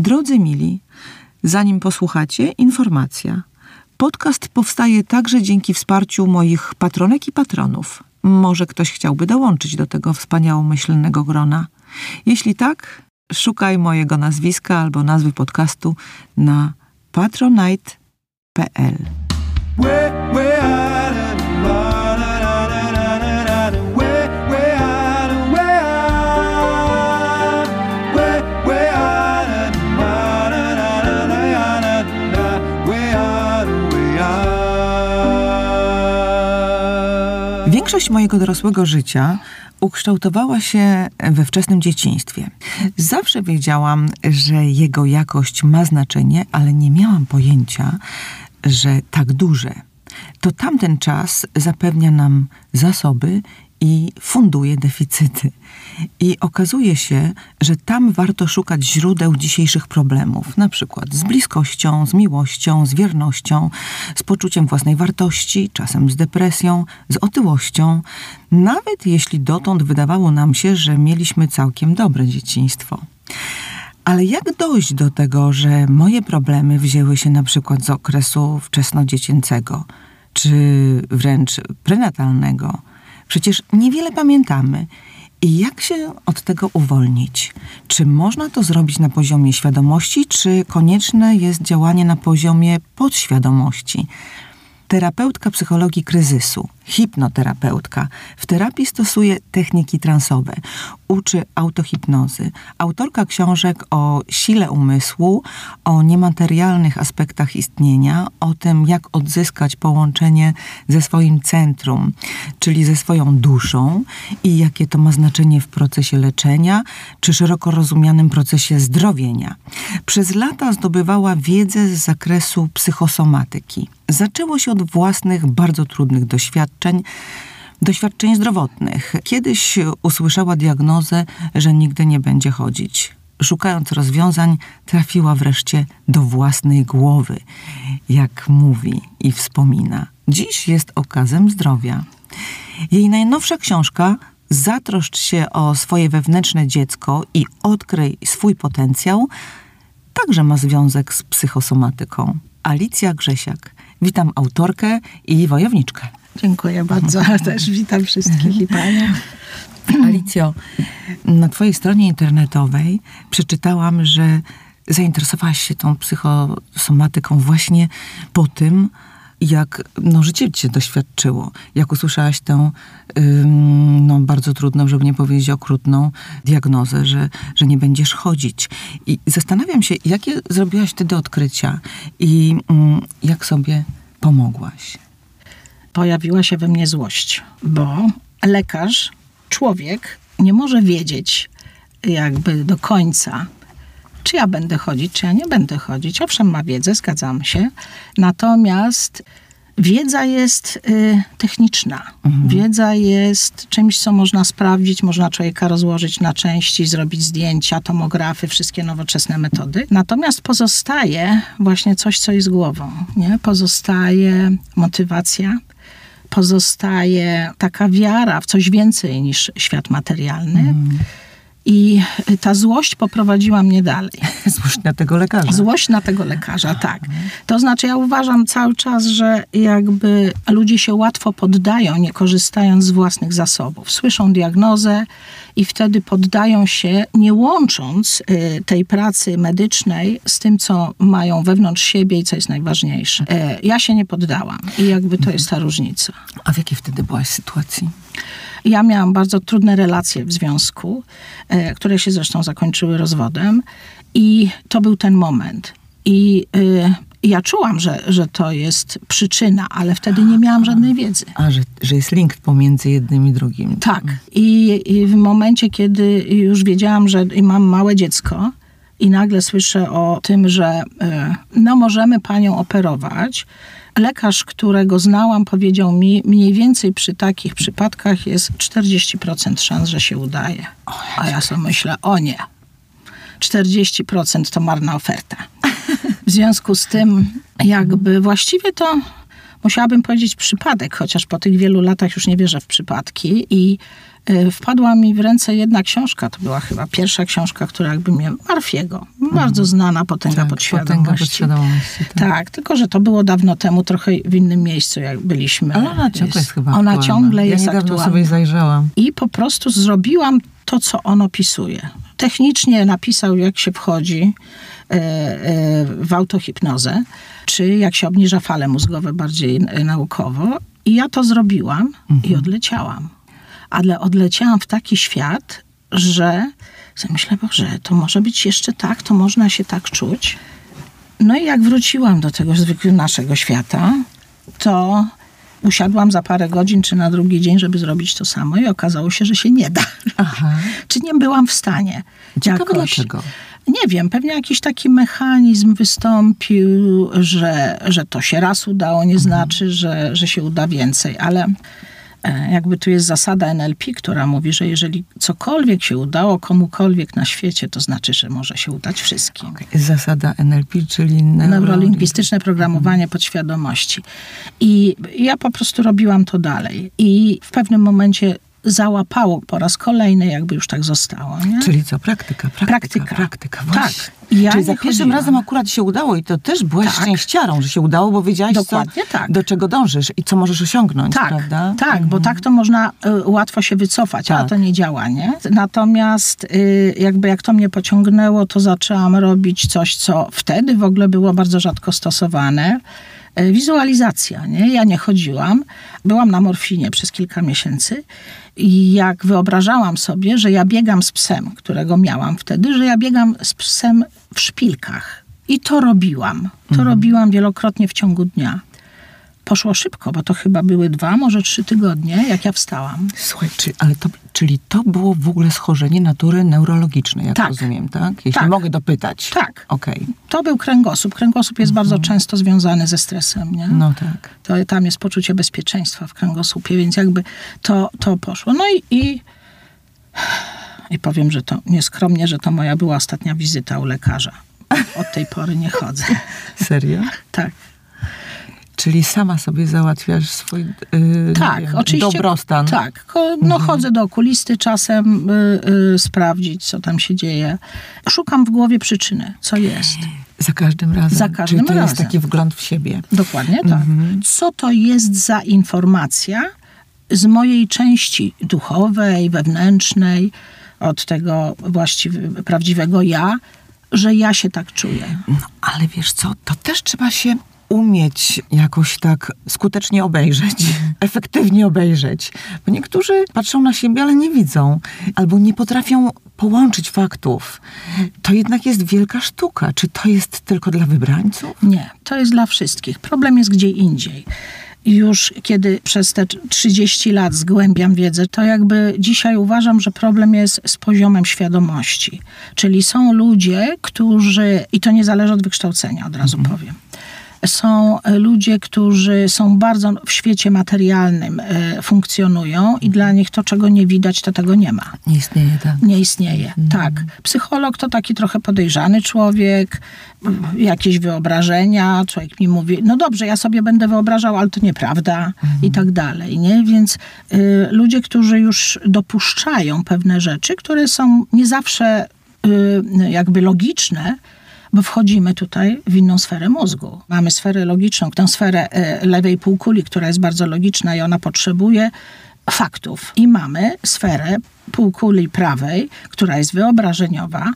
Drodzy mili, zanim posłuchacie, informacja. Podcast powstaje także dzięki wsparciu moich patronek i patronów. Może ktoś chciałby dołączyć do tego wspaniałomyślnego grona. Jeśli tak, szukaj mojego nazwiska albo nazwy podcastu na patronite.pl. Większość mojego dorosłego życia ukształtowała się we wczesnym dzieciństwie. Zawsze wiedziałam, że jego jakość ma znaczenie, ale nie miałam pojęcia, że tak duże. To tamten czas zapewnia nam zasoby i funduje deficyty. I okazuje się, że tam warto szukać źródeł dzisiejszych problemów, na przykład z bliskością, z miłością, z wiernością, z poczuciem własnej wartości, czasem z depresją, z otyłością, nawet jeśli dotąd wydawało nam się, że mieliśmy całkiem dobre dzieciństwo. Ale jak dojść do tego, że moje problemy wzięły się na przykład z okresu wczesnodziecięcego, czy wręcz prenatalnego? Przecież niewiele pamiętamy. I jak się od tego uwolnić? Czy można to zrobić na poziomie świadomości, czy konieczne jest działanie na poziomie podświadomości? terapeutka psychologii kryzysu, hipnoterapeutka. W terapii stosuje techniki transowe, uczy autohipnozy. Autorka książek o sile umysłu, o niematerialnych aspektach istnienia, o tym, jak odzyskać połączenie ze swoim centrum, czyli ze swoją duszą i jakie to ma znaczenie w procesie leczenia, czy szeroko rozumianym procesie zdrowienia. Przez lata zdobywała wiedzę z zakresu psychosomatyki. Zaczęło się od własnych, bardzo trudnych doświadczeń, doświadczeń zdrowotnych. Kiedyś usłyszała diagnozę, że nigdy nie będzie chodzić. Szukając rozwiązań, trafiła wreszcie do własnej głowy, jak mówi i wspomina. Dziś jest okazem zdrowia. Jej najnowsza książka Zatroszcz się o swoje wewnętrzne dziecko i odkryj swój potencjał także ma związek z psychosomatyką. Alicja Grzesiak. Witam autorkę i wojowniczkę. Dziękuję bardzo. Też witam wszystkich i panią. Alicjo, na twojej stronie internetowej przeczytałam, że zainteresowałaś się tą psychosomatyką właśnie po tym, jak no, życie cię doświadczyło, jak usłyszałaś tę ym, no, bardzo trudną, żeby nie powiedzieć okrutną diagnozę, że, że nie będziesz chodzić. I zastanawiam się, jakie zrobiłaś wtedy odkrycia i ym, jak sobie pomogłaś? Pojawiła się we mnie złość, bo lekarz, człowiek nie może wiedzieć jakby do końca, czy ja będę chodzić, czy ja nie będę chodzić. Owszem, ma wiedzę, zgadzam się. Natomiast wiedza jest y, techniczna. Mhm. Wiedza jest czymś, co można sprawdzić, można człowieka rozłożyć na części, zrobić zdjęcia, tomografy, wszystkie nowoczesne metody. Natomiast pozostaje właśnie coś, co jest głową. Nie? Pozostaje motywacja, pozostaje taka wiara w coś więcej niż świat materialny. Mhm i ta złość poprowadziła mnie dalej. Złość na tego lekarza. Złość na tego lekarza, tak. To znaczy, ja uważam cały czas, że jakby ludzie się łatwo poddają, nie korzystając z własnych zasobów. Słyszą diagnozę i wtedy poddają się, nie łącząc y, tej pracy medycznej z tym, co mają wewnątrz siebie i co jest najważniejsze. Y, ja się nie poddałam i jakby to jest ta różnica. A w jakiej wtedy byłaś sytuacji? Ja miałam bardzo trudne relacje w związku, e, które się zresztą zakończyły rozwodem, i to był ten moment. I y, ja czułam, że, że to jest przyczyna, ale wtedy nie miałam żadnej wiedzy. A, że, że jest link pomiędzy jednym i drugim. Tak. I, I, w momencie, kiedy już wiedziałam, że mam małe dziecko i nagle słyszę o tym, że y, no możemy panią operować, Lekarz, którego znałam, powiedział mi, mniej więcej przy takich przypadkach jest 40% szans, że się udaje. A ja sobie myślę, o nie, 40% to marna oferta. W związku z tym, jakby właściwie to musiałabym powiedzieć przypadek, chociaż po tych wielu latach już nie wierzę w przypadki. I y, wpadła mi w ręce jedna książka, to była chyba pierwsza książka, która jakby mnie, Marfiego, bardzo znana Potęga Tak, podświadomości. potęga podświadomości. Tak. Tak, tylko że to było dawno temu, trochę w innym miejscu, jak byliśmy. Ale ona ciągle jest chyba Ona aktualna. ciągle ja jest aktualna. sobie zajrzałam. I po prostu zrobiłam to, co on opisuje. Technicznie napisał, jak się wchodzi e, e, w autohipnozę, czy jak się obniża fale mózgowe bardziej e, naukowo. I ja to zrobiłam i odleciałam. Ale odleciałam w taki świat, że myślę, Boże, to może być jeszcze tak, to można się tak czuć. No i jak wróciłam do tego zwykłego naszego świata, to usiadłam za parę godzin czy na drugi dzień, żeby zrobić to samo i okazało się, że się nie da. Aha. Czy nie byłam w stanie. Ciekawe jakoś. dlaczego. Nie wiem, pewnie jakiś taki mechanizm wystąpił, że, że to się raz udało, nie znaczy, że, że się uda więcej, ale jakby tu jest zasada NLP, która mówi, że jeżeli cokolwiek się udało komukolwiek na świecie, to znaczy, że może się udać wszystkim. Zasada NLP, czyli Neurolingwistyczne programowanie podświadomości. I ja po prostu robiłam to dalej. I w pewnym momencie załapało po raz kolejny, jakby już tak zostało. Nie? Czyli co? Praktyka, praktyka, Praktyka. praktyka. Tak. Ja Czyli za pierwszym chodziłam. razem akurat się udało i to też byłaś Tak. szczęściarą, że się udało, bo wiedziałaś, Dokładnie co, tak. do czego dążysz i co możesz osiągnąć, Tak, prawda? tak, bo tak to można y, łatwo się wycofać, a Tak. to nie działa, nie? Natomiast y, jakby jak to mnie pociągnęło, to zaczęłam robić coś, co wtedy w ogóle było bardzo rzadko stosowane. Y, Wizualizacja, nie? Ja nie chodziłam. Byłam na morfinie przez kilka miesięcy i jak wyobrażałam sobie, że ja biegam z psem, którego miałam wtedy, że ja biegam z psem w szpilkach. I to robiłam. To robiłam wielokrotnie w ciągu dnia. Poszło szybko, bo to chyba były dwa, może trzy tygodnie, jak ja wstałam. Słuchaj, czy, ale to, czyli to było w ogóle schorzenie natury neurologicznej, jak Tak. rozumiem, tak? Jeśli Tak. mogę dopytać. Tak. Okej, To był kręgosłup. Kręgosłup jest bardzo często związany ze stresem, nie? no tak. To, tam jest poczucie bezpieczeństwa w kręgosłupie, więc jakby to, to poszło. No i, i, i powiem, że to nieskromnie, że to moja była ostatnia wizyta u lekarza. Od tej pory nie chodzę. Serio? Tak. Czyli sama sobie załatwiasz swój yy, Tak, wiem, oczywiście. dobrostan. Tak, no chodzę do okulisty czasem y, y, sprawdzić, co tam się dzieje. Szukam w głowie przyczyny, co jest. Za każdym razem. Za każdym Czyli to jest razem. taki wgląd w siebie. Dokładnie tak. Co to jest za informacja z mojej części duchowej, wewnętrznej, od tego właściwie, prawdziwego ja, że ja się tak czuję. No, ale wiesz co, to też trzeba się umieć jakoś tak skutecznie obejrzeć, efektywnie obejrzeć. Bo niektórzy patrzą na siebie, ale nie widzą, albo nie potrafią połączyć faktów. To jednak jest wielka sztuka. Czy to jest tylko dla wybrańców? Nie, to jest dla wszystkich. Problem jest gdzie indziej. Już kiedy przez te 30 lat zgłębiam wiedzę, to jakby dzisiaj uważam, że problem jest z poziomem świadomości. Czyli są ludzie, którzy, i to nie zależy od wykształcenia, od razu powiem. Są ludzie, którzy są bardzo w świecie materialnym, e, funkcjonują i dla nich to, czego nie widać, to tego nie ma Nie istnieje tak. nie istnieje. Tak. Psycholog to taki trochę podejrzany człowiek, jakieś wyobrażenia, człowiek mi mówi, no dobrze, ja sobie będę wyobrażał, ale to nieprawda i tak dalej, nie? Więc y, ludzie, którzy już dopuszczają pewne rzeczy, które są nie zawsze y, jakby logiczne, bo wchodzimy tutaj w inną sferę mózgu. Mamy sferę logiczną, tę sferę e, lewej półkuli, która jest bardzo logiczna i ona potrzebuje faktów. I mamy sferę półkuli prawej, która jest wyobrażeniowa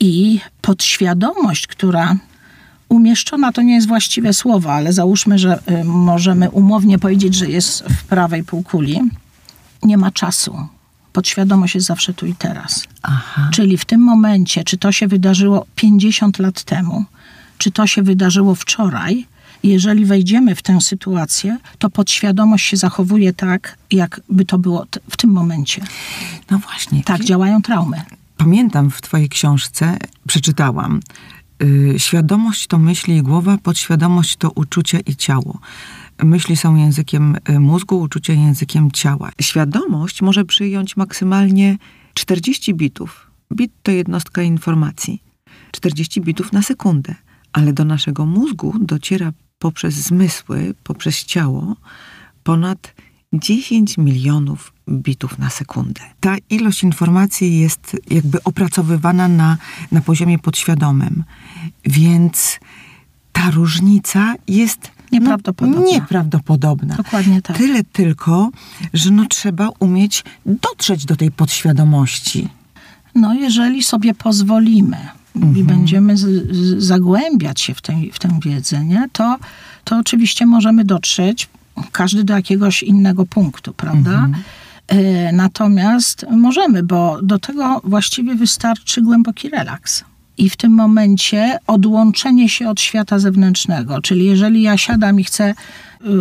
i podświadomość, która umieszczona, to nie jest właściwe słowo, ale załóżmy, że y, możemy umownie powiedzieć, że jest w prawej półkuli, nie ma czasu. Podświadomość jest zawsze tu i teraz. Aha. Czyli w tym momencie, czy to się wydarzyło 50 lat temu, czy to się wydarzyło wczoraj, jeżeli wejdziemy w tę sytuację, to podświadomość się zachowuje tak, jakby to było w tym momencie. No właśnie. Tak działają traumy. Pamiętam w twojej książce, przeczytałam, y, świadomość to myśli i głowa, podświadomość to uczucie i ciało. Myśli są językiem y, mózgu, uczucie językiem ciała. Świadomość może przyjąć maksymalnie 40 bitów. Bit to jednostka informacji. 40 bitów na sekundę. Ale do naszego mózgu dociera poprzez zmysły, poprzez ciało ponad 10 milionów bitów na sekundę. Ta ilość informacji jest jakby opracowywana na, na poziomie podświadomym, więc ta różnica jest Nieprawdopodobna. No, nieprawdopodobna. Dokładnie tak. Tyle tylko, że no trzeba umieć dotrzeć do tej podświadomości. No, jeżeli sobie pozwolimy mhm. i będziemy z, z, zagłębiać się w, tej, w tę wiedzę, nie? To, to oczywiście możemy dotrzeć każdy do jakiegoś innego punktu, prawda? Mhm. E, natomiast możemy, bo do tego właściwie wystarczy głęboki relaks. I w tym momencie odłączenie się od świata zewnętrznego. Czyli jeżeli ja siadam i chcę y,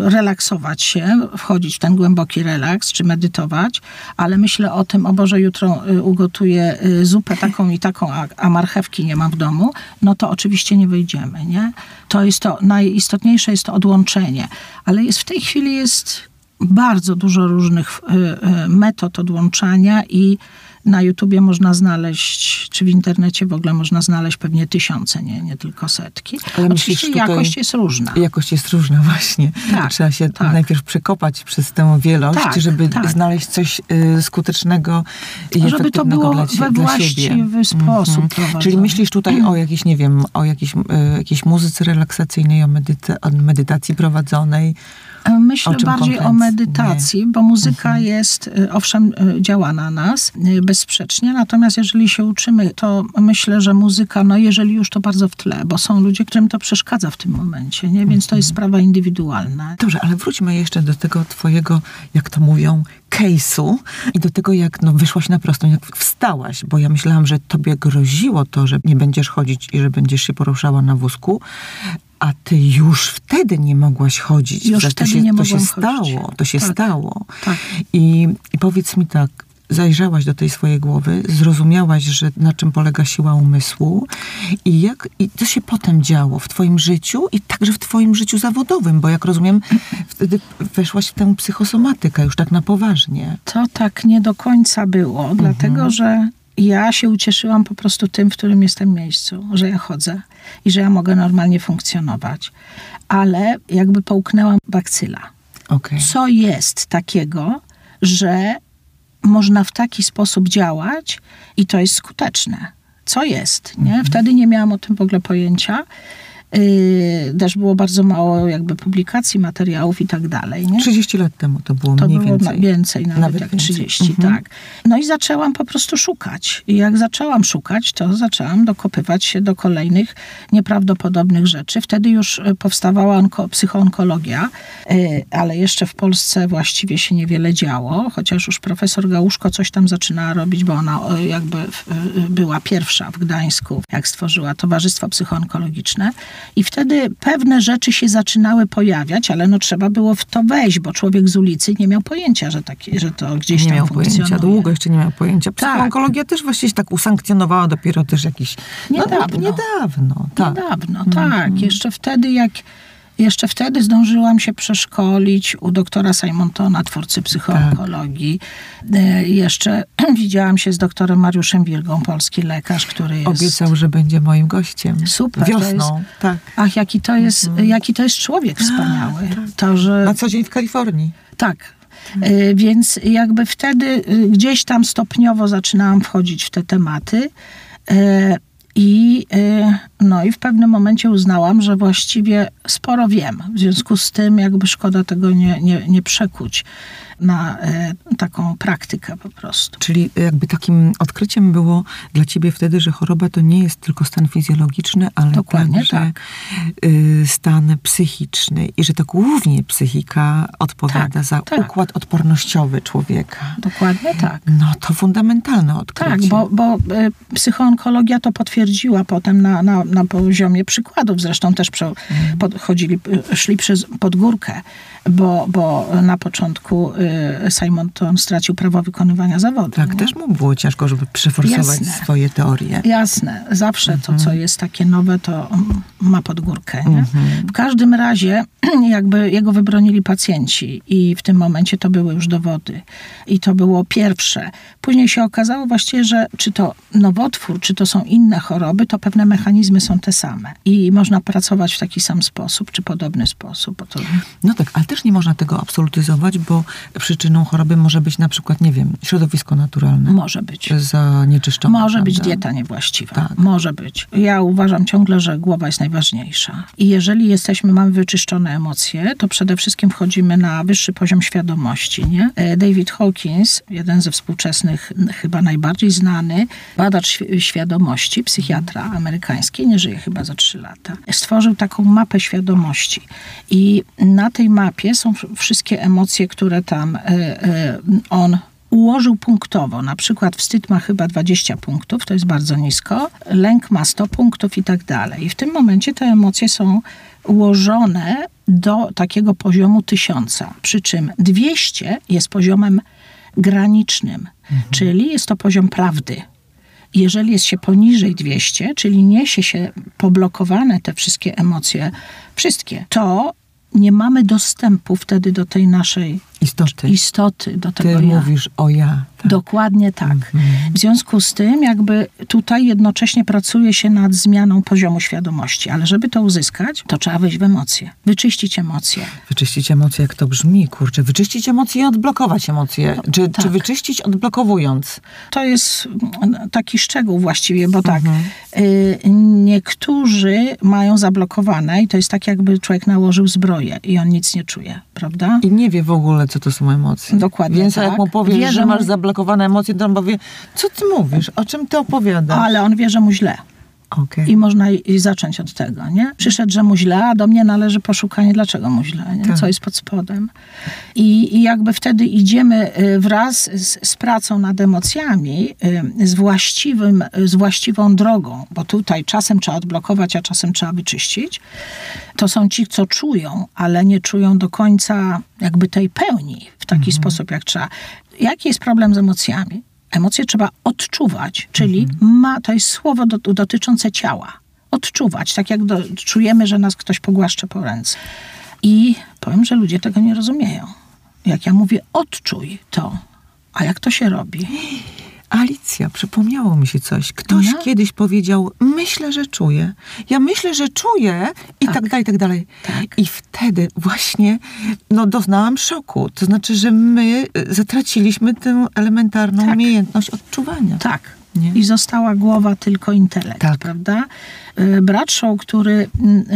relaksować się, wchodzić w ten głęboki relaks, czy medytować, ale myślę o tym, o Boże, jutro y, ugotuję y, zupę taką i taką, a, a marchewki nie mam w domu, no to oczywiście nie wyjdziemy, nie? To jest to, najistotniejsze jest to odłączenie. Ale jest w tej chwili jest bardzo dużo różnych metod odłączania i na YouTubie można znaleźć, czy w internecie w ogóle można znaleźć pewnie tysiące, nie, nie tylko setki. Ale Oczywiście myślisz, jakość jest różna. Jakość jest różna, właśnie. Tak, Trzeba się tak. najpierw przekopać przez tę wielość, tak, żeby tak. znaleźć coś y, skutecznego i Żeby to było dla, we właściwy sposób mhm. Czyli myślisz tutaj o jakiejś, nie wiem, o jakiejś, y, jakiejś muzyce relaksacyjnej, o, medyta o medytacji prowadzonej, Myślę bardziej o medytacji, bo muzyka mhm. jest, y, owszem, y, działa na nas bezsprzecznie, natomiast jeżeli się uczymy, to myślę, że muzyka, no jeżeli już to bardzo w tle, bo są ludzie, którym to przeszkadza w tym momencie, nie? więc to jest mhm. sprawa indywidualna. Dobrze, ale wróćmy jeszcze do tego twojego, jak to mówią, case'u i do tego, jak no, wyszłaś na prostą, jak wstałaś, bo ja myślałam, że tobie groziło to, że nie będziesz chodzić i że będziesz się poruszała na wózku, a ty już wtedy nie mogłaś chodzić. Już to wtedy się, nie to się chodzić. stało, to się tak, stało. Tak. I, I powiedz mi tak, zajrzałaś do tej swojej głowy, zrozumiałaś, że na czym polega siła umysłu i jak i co się potem działo w twoim życiu i także w twoim życiu zawodowym, bo jak rozumiem, wtedy weszłaś w tę psychosomatykę już tak na poważnie. To tak nie do końca było, mhm. dlatego że ja się ucieszyłam po prostu tym, w którym jestem miejscu, że ja chodzę i że ja mogę normalnie funkcjonować. Ale jakby połknęłam bakcyla. Okay. Co jest takiego, że można w taki sposób działać i to jest skuteczne? Co jest? Nie? Mhm. Wtedy nie miałam o tym w ogóle pojęcia. Yy, też było bardzo mało jakby publikacji, materiałów i tak dalej. Nie? 30 lat temu to było to mniej było więcej. więcej, nawet, nawet jak więcej. 30, mhm. tak. No i zaczęłam po prostu szukać. I jak zaczęłam szukać, to zaczęłam dokopywać się do kolejnych nieprawdopodobnych rzeczy. Wtedy już e, powstawała onko, psychoonkologia, yy, ale jeszcze w Polsce właściwie się niewiele działo, chociaż już profesor Gałuszko coś tam zaczynała robić, bo ona jakby była pierwsza w Gdańsku, jak stworzyła Towarzystwo Psychoonkologiczne. I wtedy pewne rzeczy się zaczynały pojawiać, ale no trzeba było w to wejść, bo człowiek z ulicy nie miał pojęcia, że, takie, że to gdzieś nie tam miał pojęcia, długo jeszcze nie miał pojęcia. Psychoonkologia tak. też właściwie się tak usankcjonowała dopiero też jakiś... Niedawno. No, niedawno, tak. Niedawno, tak. Mm. Jeszcze wtedy, jak jeszcze wtedy zdążyłam się przeszkolić u doktora Simontona, twórcy psychoonkologii. Tak. Jeszcze widziałam się z doktorem Mariuszem Wilgą, polski lekarz, który jest... Obiecał, że będzie moim gościem. Super. Wiosną, jest, tak. Ach, jaki to jest, mhm. jaki to jest człowiek wspaniały. A, tak. To, że... Na co dzień w Kalifornii. Tak, e, więc jakby wtedy e, gdzieś tam stopniowo zaczynałam wchodzić w te tematy. I, y, no i w pewnym momencie uznałam, że właściwie sporo wiem. W związku z tym jakby szkoda tego nie, nie, nie przekuć na e, taką praktykę po prostu. Czyli jakby takim odkryciem było dla ciebie wtedy, że choroba to nie jest tylko stan fizjologiczny, ale Dokładnie także tak. y, stan psychiczny i że to głównie psychika odpowiada tak, za tak. układ odpornościowy człowieka. Dokładnie tak. No to fundamentalne odkrycie. Tak, bo, bo y, psychoonkologia to potwierdziła potem na, na, na poziomie przykładów. Zresztą też prze, mm. podchodzili, szli przez, pod górkę bo, bo na początku y, Simonton stracił prawo wykonywania zawodu. Tak, nie? też mu było ciężko, żeby przeforsować Jasne. swoje teorie. Jasne, zawsze to, co jest takie nowe, to ma pod górkę. Nie? Mhm. W każdym razie, jakby jego wybronili pacjenci i w tym momencie to były już dowody. I to było pierwsze. Później się okazało właściwie, że czy to nowotwór, czy to są inne choroby, to pewne mechanizmy są te same. I można pracować w taki sam sposób, czy podobny sposób. To No tak, ale też nie można tego absolutyzować, bo przyczyną choroby może być na przykład, nie wiem, środowisko naturalne. może być. Zanieczyszczone. Może być prawda? dieta niewłaściwa. Tak. Może być. Ja uważam ciągle, że głowa jest najważniejsza. I jeżeli jesteśmy, mamy wyczyszczone emocje, to przede wszystkim wchodzimy na wyższy poziom świadomości. Nie? E, David Hawkins, jeden ze współczesnych, chyba najbardziej znany, badacz świ- świadomości, psychiatra amerykański, nie żyje chyba za trzy lata, stworzył taką mapę świadomości. I na tej mapie są w- wszystkie emocje, które tam e, e, on ułożył punktowo. Na przykład wstyd ma chyba 20 punktów, to jest bardzo nisko, lęk ma 100 punktów i tak dalej. I w tym momencie te emocje są ułożone do takiego poziomu tysiąca, przy czym 200 jest poziomem granicznym, czyli jest to poziom prawdy. Jeżeli jest się poniżej 200, czyli niesie się poblokowane te wszystkie emocje, wszystkie, to nie mamy dostępu wtedy do tej naszej Istoty. istoty, do Ty tego ja. mówisz o ja. Tak. Dokładnie tak. W związku z tym, jakby tutaj jednocześnie pracuje się nad zmianą poziomu świadomości, ale żeby to uzyskać, to trzeba wejść w emocje, wyczyścić emocje. Wyczyścić emocje, jak to brzmi, kurczę. Wyczyścić emocje i odblokować emocje. Czy, tak. czy wyczyścić odblokowując? To jest taki szczegół właściwie, bo tak, Mhm. y, niektórzy mają zablokowane i to jest tak, jakby człowiek nałożył zbroję i on nic nie czuje, prawda? I nie wie w ogóle, co to są emocje. Dokładnie Więc tak. jak mu powiesz, Wie, że że masz zablokowane emocje, to on powie, co ty mówisz? O czym ty opowiadasz? Ale on wie, że mu źle. Okej. I można i zacząć od tego, nie? Przyszedł, że mu źle, a do mnie należy poszukanie, dlaczego mu źle, nie? Tak. co jest pod spodem. I, I jakby wtedy idziemy y, wraz z, z pracą nad emocjami, y, z, właściwym, z właściwą drogą, bo tutaj czasem trzeba odblokować, a czasem trzeba wyczyścić. To są ci, co czują, ale nie czują do końca jakby tej pełni w taki sposób, jak trzeba. Jaki jest problem z emocjami? Emocje trzeba odczuwać, czyli ma, to jest słowo do, dotyczące ciała. Odczuwać, tak jak do, czujemy, że nas ktoś pogłaszcza po ręce. I powiem, że ludzie tego nie rozumieją. Jak ja mówię, odczuj to. A jak to się robi? Alicja, przypomniało mi się coś. Ktoś No. kiedyś powiedział, myślę, że czuję. Ja myślę, że czuję i tak, Tak. dalej, i tak dalej. Tak. I wtedy właśnie no, doznałam szoku. To znaczy, że my y, zatraciliśmy tę elementarną Tak. umiejętność odczuwania. Tak. Nie? I została głowa tylko intelekt, Tak. prawda? Y, Bradshaw, który,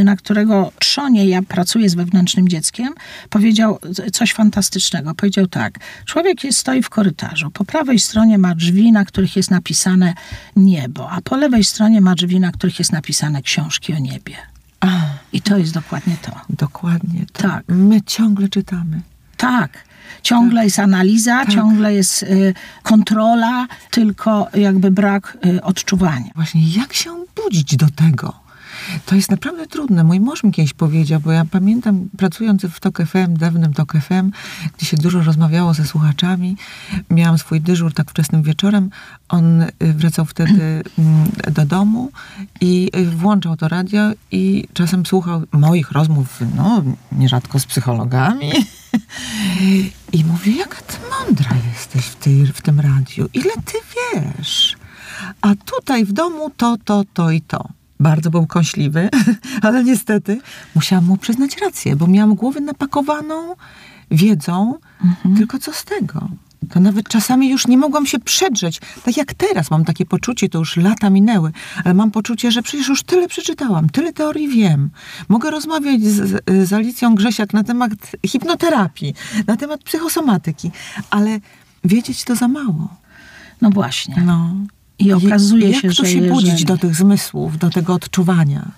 na którego trzonie ja pracuję z wewnętrznym dzieckiem, powiedział coś fantastycznego. Powiedział tak, człowiek jest, stoi w korytarzu. Po prawej stronie ma drzwi, na których jest napisane niebo, a po lewej stronie ma drzwi, na których jest napisane książki o niebie. A, I to jest dokładnie to. dokładnie. To. Tak. My ciągle czytamy. Tak. Ciągle jest analiza, ciągle jest y, kontrola, tylko jakby brak y, odczuwania. Właśnie, jak się budzić do tego? To jest naprawdę trudne. Mój mąż mi kiedyś powiedział, bo ja pamiętam, pracując w TOK FM, dawnym TOK FM, gdzie się dużo rozmawiało ze słuchaczami, miałam swój dyżur tak wczesnym wieczorem. On y, wracał wtedy mm, do domu i y, włączał to radio i czasem słuchał moich rozmów, no, nierzadko z psychologami. I mówi, jaka ty mądra jesteś w, tej, w tym radiu. Ile ty wiesz? A tutaj w domu to, to, to i to. Bardzo był kąśliwy, ale niestety musiałam mu przyznać rację, bo miałam głowę napakowaną wiedzą, tylko co z tego? To nawet czasami już nie mogłam się przedrzeć. Tak jak teraz mam takie poczucie, to już lata minęły, ale mam poczucie, że przecież już tyle przeczytałam, tyle teorii wiem. Mogę rozmawiać z, z Alicją Grzesiak na temat hipnoterapii, na temat psychosomatyki, ale wiedzieć to za mało. No właśnie. No. I okazuje Jak się, tu że się budzić jeżeli- do tych zmysłów, do tego odczuwania?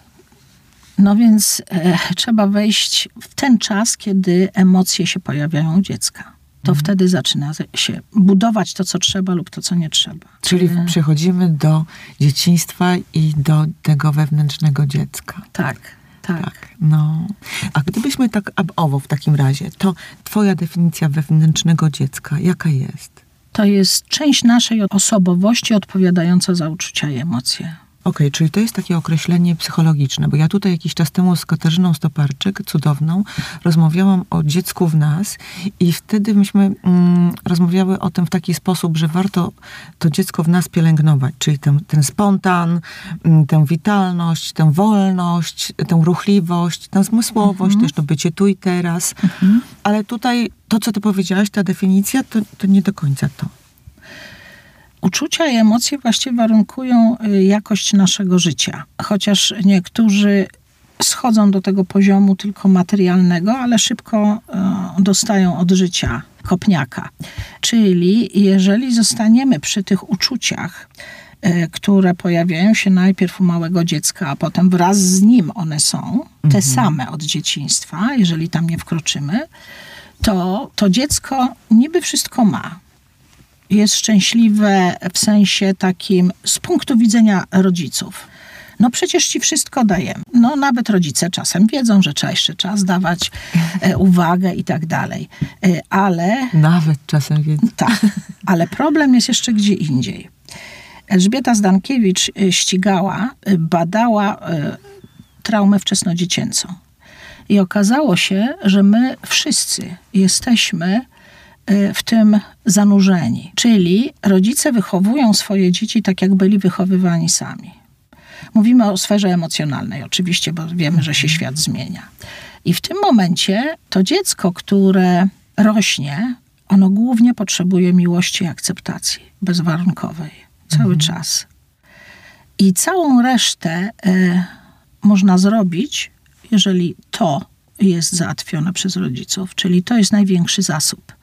No więc e, trzeba wejść w ten czas, kiedy emocje się pojawiają u dziecka. To Mhm. wtedy zaczyna się budować to, co trzeba lub to, co nie trzeba. Czyli przechodzimy do dzieciństwa i do tego wewnętrznego dziecka. Tak, tak. No. A gdybyśmy tak ab owo w takim razie, to twoja definicja wewnętrznego dziecka, jaka jest? To jest część naszej osobowości odpowiadająca za uczucia i emocje. Okej, czyli to jest takie określenie psychologiczne, bo ja tutaj jakiś czas temu z Katarzyną Stoparczyk, cudowną, rozmawiałam o dziecku w nas i wtedy myśmy mm, rozmawiały o tym w taki sposób, że warto to dziecko w nas pielęgnować, czyli ten, ten spontan, mm, tę witalność, tę wolność, tę ruchliwość, tę zmysłowość, też to bycie tu i teraz. Ale tutaj to, co ty powiedziałaś, ta definicja, to, to nie do końca to. Uczucia i emocje właściwie warunkują y, jakość naszego życia. Chociaż niektórzy schodzą do tego poziomu tylko materialnego, ale szybko y, dostają od życia kopniaka. Czyli jeżeli zostaniemy przy tych uczuciach, y, które pojawiają się najpierw u małego dziecka, a potem wraz z nim one są, te same od dzieciństwa, jeżeli tam nie wkroczymy, to to dziecko niby wszystko ma jest szczęśliwe w sensie takim z punktu widzenia rodziców. No przecież ci wszystko dajemy. No nawet rodzice czasem wiedzą, że trzeba jeszcze czas dawać e, uwagę i tak dalej. E, ale Nawet czasem wiedzą. tak, ale problem jest jeszcze gdzie indziej. Elżbieta Zdankiewicz e, ścigała, e, badała e, traumę wczesnodziecięcą. I okazało się, że my wszyscy jesteśmy w tym zanurzeni. Czyli rodzice wychowują swoje dzieci tak, jak byli wychowywani sami. Mówimy o sferze emocjonalnej, oczywiście, bo wiemy, że się świat zmienia. I w tym momencie to dziecko, które rośnie, ono głównie potrzebuje miłości i akceptacji bezwarunkowej cały czas. I całą resztę e, można zrobić, jeżeli to jest załatwione przez rodziców, czyli to jest największy zasób.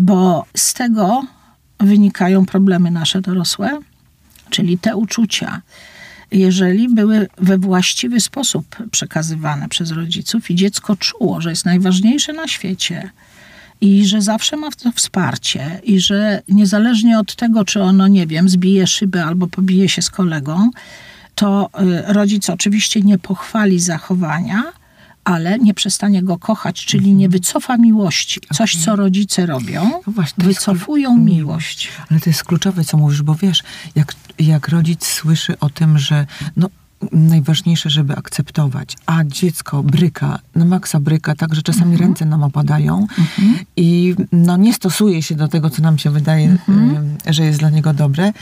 Bo z tego wynikają problemy nasze dorosłe, czyli te uczucia, jeżeli były we właściwy sposób przekazywane przez rodziców i dziecko czuło, że jest najważniejsze na świecie i że zawsze ma to wsparcie i że niezależnie od tego, czy ono, nie wiem, zbije szybę albo pobije się z kolegą, to y, rodzic oczywiście nie pochwali zachowania, ale nie przestanie go kochać, czyli nie wycofa miłości. Coś, co rodzice robią, No właśnie, wycofują miłość. Ale to jest kluczowe, co mówisz, bo wiesz, jak, jak rodzic słyszy o tym, że no, najważniejsze, żeby akceptować, a dziecko bryka, na maksa bryka, tak, że czasami Mhm. ręce nam opadają i no, nie stosuje się do tego, co nam się wydaje, Mhm. że jest dla niego dobre,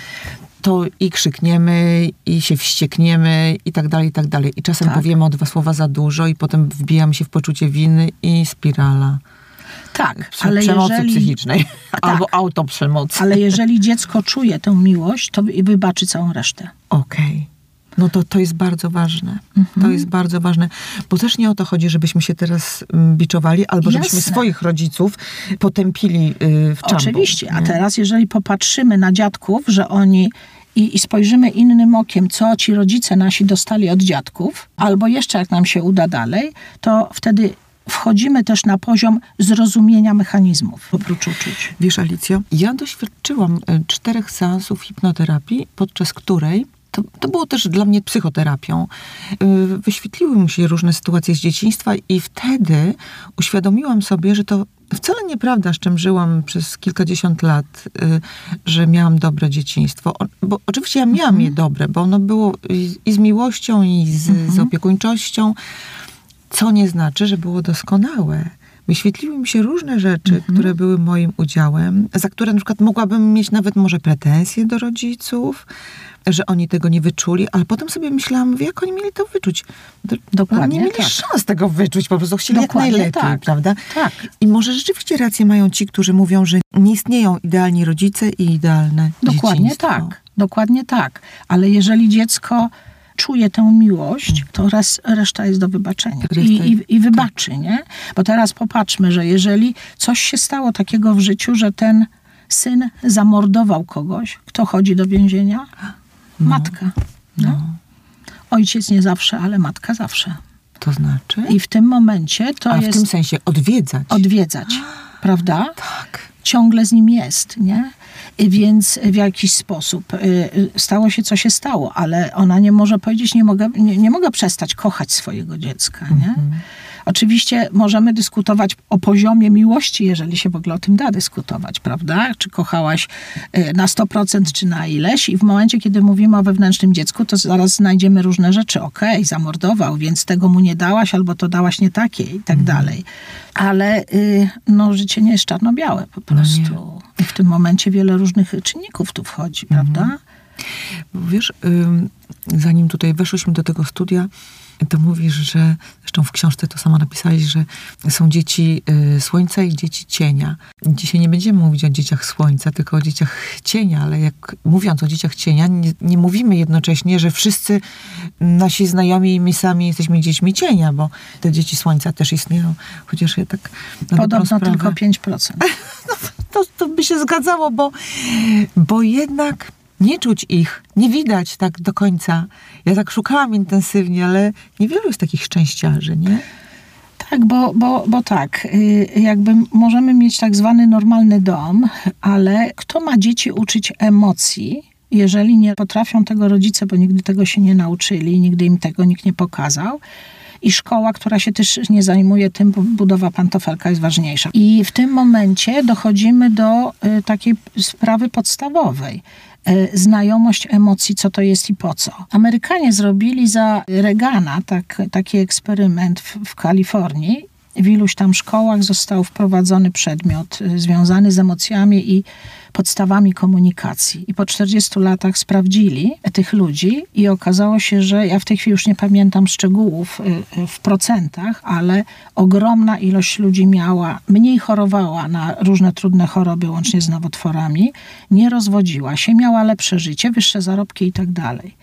to i krzykniemy, i się wściekniemy, i tak dalej, i tak dalej. I czasem Tak. powiemy o dwa słowa za dużo i potem wbijamy się w poczucie winy i spirala. Tak, Prze- ale przemocy jeżeli, psychicznej. Tak. Albo autoprzemocy. ale jeżeli dziecko czuje tę miłość, to wybaczy całą resztę. Okej. No to to jest bardzo ważne. To Mhm. jest bardzo ważne, bo też nie o to chodzi, żebyśmy się teraz mm, biczowali, albo żebyśmy Jasne. swoich rodziców potępili y, w czambo. Oczywiście, a nie? teraz jeżeli popatrzymy na dziadków, że oni i, i spojrzymy innym okiem, co ci rodzice nasi dostali od dziadków, albo jeszcze jak nam się uda dalej, to wtedy wchodzimy też na poziom zrozumienia mechanizmów oprócz uczuć. Wiesz, Alicjo, ja doświadczyłam y, czterech seansów hipnoterapii, podczas której to, to było też dla mnie psychoterapią. Y, Wyświetliły mi się różne sytuacje z dzieciństwa i wtedy uświadomiłam sobie, że to wcale nieprawda, z czym żyłam przez kilkadziesiąt lat, y, że miałam dobre dzieciństwo. Bo oczywiście ja miałam je dobre, bo ono było i, z miłością, i z, z opiekuńczością, co nie znaczy, że było doskonałe. Wyświetliły mi się różne rzeczy, które były moim udziałem, za które na przykład mogłabym mieć nawet może pretensje do rodziców, że oni tego nie wyczuli, ale potem sobie myślałam, jak oni mieli to wyczuć? Do- Dokładnie Nie mieli tak. szans tego wyczuć, po prostu chcieli Dokładnie jak najlepiej, tak. prawda? Tak. I może rzeczywiście rację mają ci, którzy mówią, że nie istnieją idealni rodzice i idealne Dokładnie dzieciństwo. tak. Dokładnie tak. Ale jeżeli dziecko czuje tę miłość, to res, reszta jest do wybaczenia. I, i, I wybaczy, nie? Bo teraz popatrzmy, że jeżeli coś się stało takiego w życiu, że ten syn zamordował kogoś, kto chodzi do więzienia? Matka. No. Ojciec nie zawsze, ale matka zawsze. To znaczy? I w tym momencie to A w jest tym sensie odwiedzać. odwiedzać, prawda? Tak. ciągle z nim jest, nie? Więc w jakiś sposób y, y, stało się, co się stało, ale ona nie może powiedzieć, nie mogę, nie, nie mogę przestać kochać swojego dziecka. Nie? Mhm. Oczywiście możemy dyskutować o poziomie miłości, jeżeli się w ogóle o tym da dyskutować, prawda? Czy kochałaś y, na 100% czy na ileś i w momencie, kiedy mówimy o wewnętrznym dziecku, to zaraz znajdziemy różne rzeczy. Okej, okay, zamordował, więc tego mu nie dałaś albo to dałaś nie takie i tak mhm. dalej. Ale y, no, życie nie jest czarno-białe po no prostu. No I w tym momencie wiele różnych czynników tu wchodzi, mhm. prawda? Wiesz, zanim tutaj weszłyśmy do tego studia, to mówisz, że zresztą w książce to samo napisałeś, że są dzieci y, słońca i dzieci cienia. Dzisiaj nie będziemy mówić o dzieciach słońca, tylko o dzieciach cienia, ale jak mówiąc o dzieciach cienia, nie, nie mówimy jednocześnie, że wszyscy nasi znajomi i my sami jesteśmy dziećmi cienia, bo te dzieci słońca też istnieją, chociaż ja tak Podobno tylko 5%. no, to, to by się zgadzało, bo, bo jednak nie czuć ich, nie widać tak do końca. Ja tak szukałam intensywnie, ale niewielu jest takich szczęściarzy, nie? Tak, bo, bo, bo tak, y, jakby możemy mieć tak zwany normalny dom, ale kto ma dzieci uczyć emocji, jeżeli nie potrafią tego rodzice, bo nigdy tego się nie nauczyli, nigdy im tego nikt nie pokazał, i szkoła, która się też nie zajmuje tym, bo budowa pantofelka jest ważniejsza. I w tym momencie dochodzimy do y, takiej sprawy podstawowej. E, znajomość emocji, co to jest i po co. Amerykanie zrobili za Reagana tak, taki eksperyment w, w Kalifornii. W iluś tam szkołach został wprowadzony przedmiot e, związany z emocjami i podstawami komunikacji. I po 40 latach sprawdzili tych ludzi i okazało się, że ja w tej chwili już nie pamiętam szczegółów y, y, w procentach, ale ogromna ilość ludzi miała, mniej chorowała na różne trudne choroby, łącznie z nowotworami, nie rozwodziła się, miała lepsze życie, wyższe zarobki i tak dalej.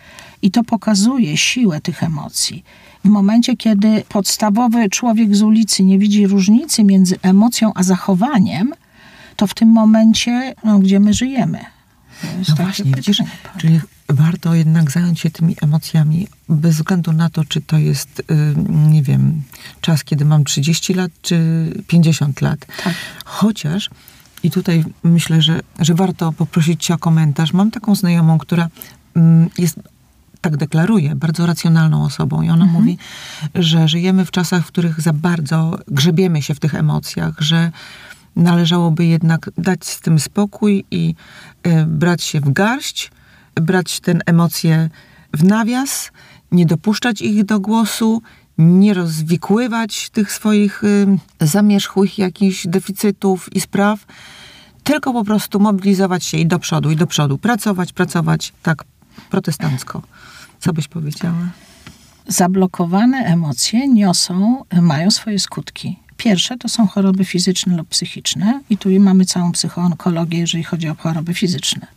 I to pokazuje siłę tych emocji. W momencie, kiedy podstawowy człowiek z ulicy nie widzi różnicy między emocją a zachowaniem, to w tym momencie, no, gdzie my żyjemy. No właśnie, widzisz, czyli warto jednak zająć się tymi emocjami, bez względu na to, czy to jest, nie wiem, czas, kiedy mam 30 lat, czy 50 lat. Tak. Chociaż, i tutaj myślę, że, że warto poprosić cię o komentarz. Mam taką znajomą, która jest tak deklaruje, bardzo racjonalną osobą. I ona mhm. mówi, że żyjemy w czasach, w których za bardzo grzebiemy się w tych emocjach, że należałoby jednak dać z tym spokój i y, brać się w garść, brać te emocje w nawias, nie dopuszczać ich do głosu, nie rozwikływać tych swoich y, zamierzchłych jakichś deficytów i spraw, tylko po prostu mobilizować się i do przodu, i do przodu, pracować, pracować tak protestancko. Co byś powiedziała? Zablokowane emocje niosą, mają swoje skutki. Pierwsze to są choroby fizyczne lub psychiczne i tu mamy całą psychoonkologię, jeżeli chodzi o choroby fizyczne.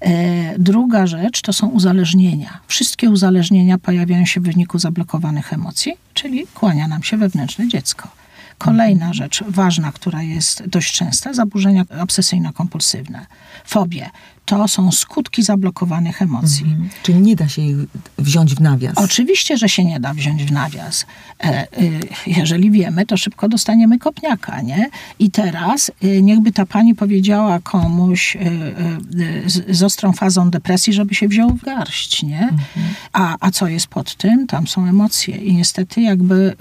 E, druga rzecz to są uzależnienia. Wszystkie uzależnienia pojawiają się w wyniku zablokowanych emocji, czyli kłania nam się wewnętrzne dziecko. Kolejna rzecz ważna, która jest dość częsta, zaburzenia obsesyjno-kompulsywne, fobie. To są skutki zablokowanych emocji. Mhm. Czyli nie da się ich wziąć w nawias? Oczywiście, że się nie da wziąć w nawias. E, e, jeżeli wiemy, to szybko dostaniemy kopniaka, nie? I teraz e, niechby ta pani powiedziała komuś z, z, ostrą fazą depresji, żeby się wziął w garść, nie? Mhm. A, a co jest pod tym? Tam są emocje. I niestety jakby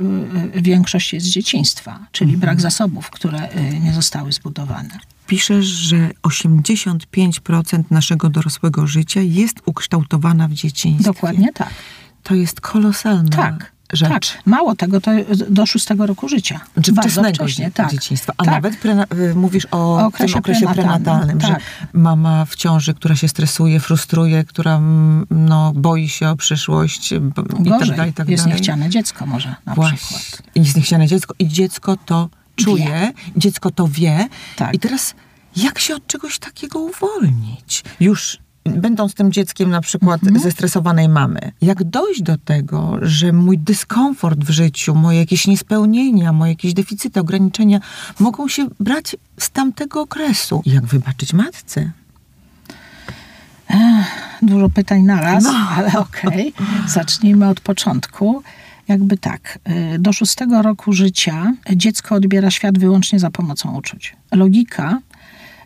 większość jest z dzieciństwa, czyli mhm. brak zasobów, które nie zostały zbudowane piszesz, że 85% naszego dorosłego życia jest ukształtowana w dzieciństwie. Dokładnie tak. To jest kolosalne. Tak. Rzecz. Tak, mało tego, to do szóstego roku życia. Czy wczesnego tak. dzieciństwa. A tak. nawet prena, y, mówisz o, o okresie tym okresie prenatalnym, tak. że mama w ciąży, która się stresuje, frustruje, która no, boi się o przyszłość i Gorzej, tak dalej, tak jest dalej. niechciane dziecko może na Właśnie. przykład. Jest niechciane dziecko i dziecko to czuje, wie. dziecko to wie. Tak. I teraz jak się od czegoś takiego uwolnić? Już będąc tym dzieckiem na przykład mhm. zestresowanej mamy, jak dojść do tego, że mój dyskomfort w życiu, moje jakieś niespełnienia, moje jakieś deficyty, ograniczenia mogą się brać z tamtego okresu. Jak wybaczyć matce? Ech, dużo pytań naraz, no. ale okej. Okay. Zacznijmy od początku jakby tak, y, do szóstego roku życia dziecko odbiera świat wyłącznie za pomocą uczuć. Logika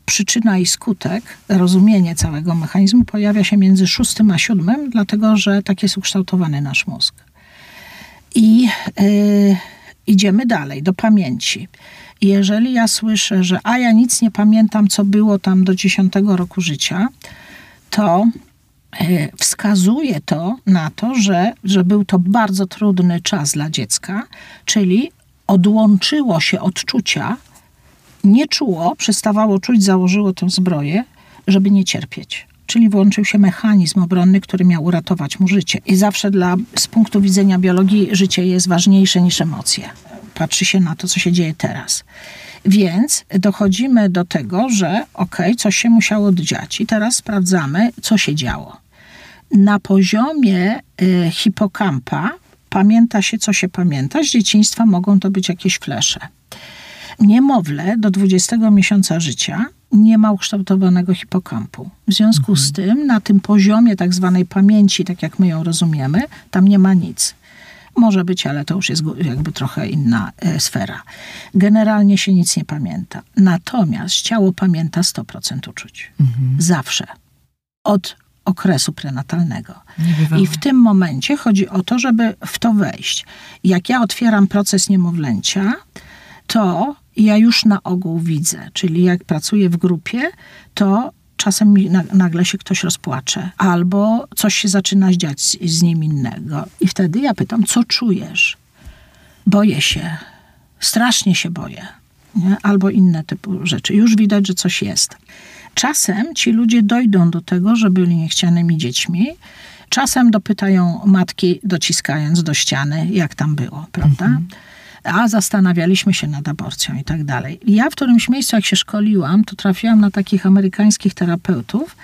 przyczyna i skutek, rozumienie całego mechanizmu pojawia się między szóstym a siódmym, dlatego że tak jest ukształtowany nasz mózg. I y, idziemy dalej, do pamięci. Jeżeli ja słyszę, że a ja nic nie pamiętam, co było tam do dziesiątego roku życia, to wskazuje to na to, że, że był to bardzo trudny czas dla dziecka, czyli odłączyło się odczucia, nie czuło, przestawało czuć, założyło tę zbroję, żeby nie cierpieć. Czyli włączył się mechanizm obronny, który miał uratować mu życie. I zawsze dla, z punktu widzenia biologii życie jest ważniejsze niż emocje. Patrzy się na to, co się dzieje teraz. Więc dochodzimy do tego, że okej, okay, coś się musiało dziać. I teraz sprawdzamy, co się działo. Na poziomie y, hipokampa pamięta się, co się pamięta. Z dzieciństwa mogą to być jakieś flesze. Niemowlę do 20 miesiąca życia nie ma ukształtowanego hipokampu. W związku mhm. z tym, na tym poziomie tak zwanej pamięci, tak jak my ją rozumiemy, tam nie ma nic. Może być, ale to już jest jakby trochę inna e, sfera. Generalnie się nic nie pamięta. Natomiast ciało pamięta 100% uczuć. Mhm. Zawsze. Od okresu prenatalnego. I w tym momencie chodzi o to, żeby w to wejść. Jak ja otwieram proces niemowlęcia, to ja już na ogół widzę. Czyli jak pracuję w grupie, to czasem nagle się ktoś rozpłacze, albo coś się zaczyna dziać z, z nim innego. I wtedy ja pytam, co czujesz? Boję się, strasznie się boję, nie? albo inne typu rzeczy. Już widać, że coś jest. Czasem ci ludzie dojdą do tego, że byli niechcianymi dziećmi. Czasem dopytają matki, dociskając do ściany, jak tam było, prawda? Mhm a zastanawialiśmy się nad aborcją i tak dalej. Ja w którymś miejscu, jak się szkoliłam, to trafiłam na takich amerykańskich terapeutów,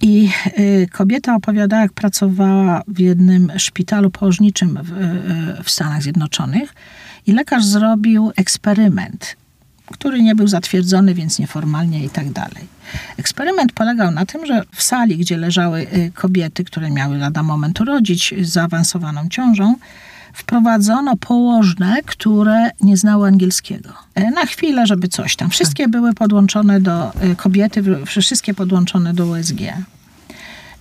i y, kobieta opowiadała, jak pracowała w jednym szpitalu położniczym w, y, w, Stanach Zjednoczonych i lekarz zrobił eksperyment, który nie był zatwierdzony, więc nieformalnie i tak dalej. Eksperyment polegał na tym, że w sali, gdzie leżały y, kobiety, które miały lada moment urodzić z zaawansowaną ciążą, wprowadzono położne, które nie znały angielskiego. E, na chwilę, żeby coś tam. Wszystkie tak. były podłączone do e, kobiety, wszystkie podłączone do USG.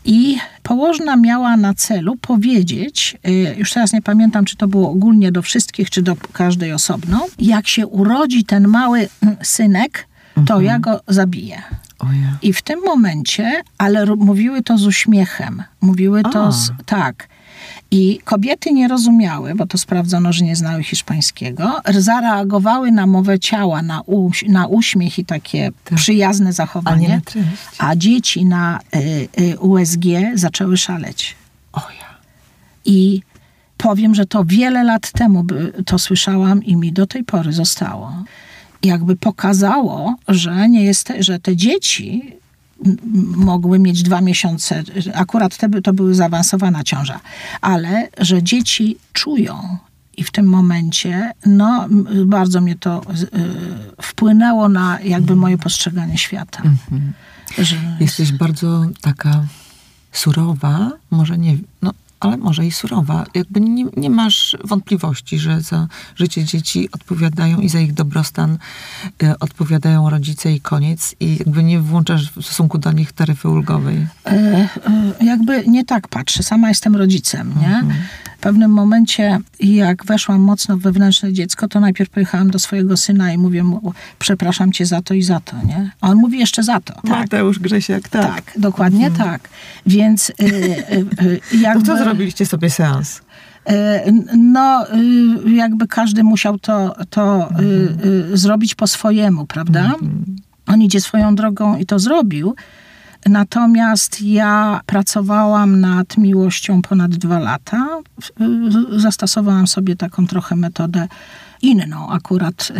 I położna miała na celu powiedzieć, e, już teraz nie pamiętam, czy to było ogólnie do wszystkich, czy do każdej osobno, jak się urodzi ten mały mm, synek, to mhm. ja go zabiję. I w tym momencie, ale mówiły to z uśmiechem. Mówiły to z, tak. I kobiety nie rozumiały, bo to sprawdzono, że nie znały hiszpańskiego, zareagowały na mowę ciała, na, uś na uśmiech i takie tak. przyjazne zachowanie, a, a dzieci na y, y, USG zaczęły szaleć. Oja. I powiem, że to wiele lat temu to słyszałam i mi do tej pory zostało. Jakby pokazało, że nie jest, że te dzieci mogły mieć dwa miesiące, akurat te, to były zaawansowana ciąża, ale że dzieci czują i w tym momencie, no, bardzo mnie to y, wpłynęło na jakby moje postrzeganie świata. Mhm. Że... Jesteś bardzo taka surowa, może nie, no ale może i surowa. Jakby nie, nie masz wątpliwości, że za życie dzieci odpowiadają i za ich dobrostan e, odpowiadają rodzice i koniec i jakby nie włączasz w stosunku do nich taryfy ulgowej. E, e, jakby nie tak patrzę. Sama jestem rodzicem, nie? Mhm pewnym momencie, jak weszłam mocno w wewnętrzne dziecko, to najpierw pojechałam do swojego syna i mówię mu, przepraszam cię za to i za to, nie? A on mówi jeszcze za to. Tak. Mateusz Grzesiak, tak. Tak, dokładnie mhm. tak. Więc y, y, y, jakby... To co zrobiliście sobie seans? Y, no, y, jakby każdy musiał to, to mhm. zrobić po swojemu, prawda? Mhm. On idzie swoją drogą i to zrobił. Natomiast ja pracowałam nad miłością ponad dwa lata. Zastosowałam sobie taką trochę metodę inną. Akurat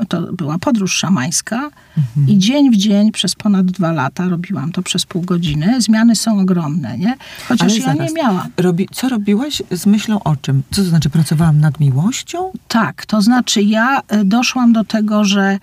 y, to była podróż szamańska mhm. i dzień w dzień przez ponad dwa lata robiłam to przez pół godziny. Zmiany są ogromne, nie? Chociaż Ale ja zaraz, nie miałam. Robi, co robiłaś z myślą o czym? Co to znaczy, pracowałam nad miłością? Tak, to znaczy ja y, doszłam do tego, że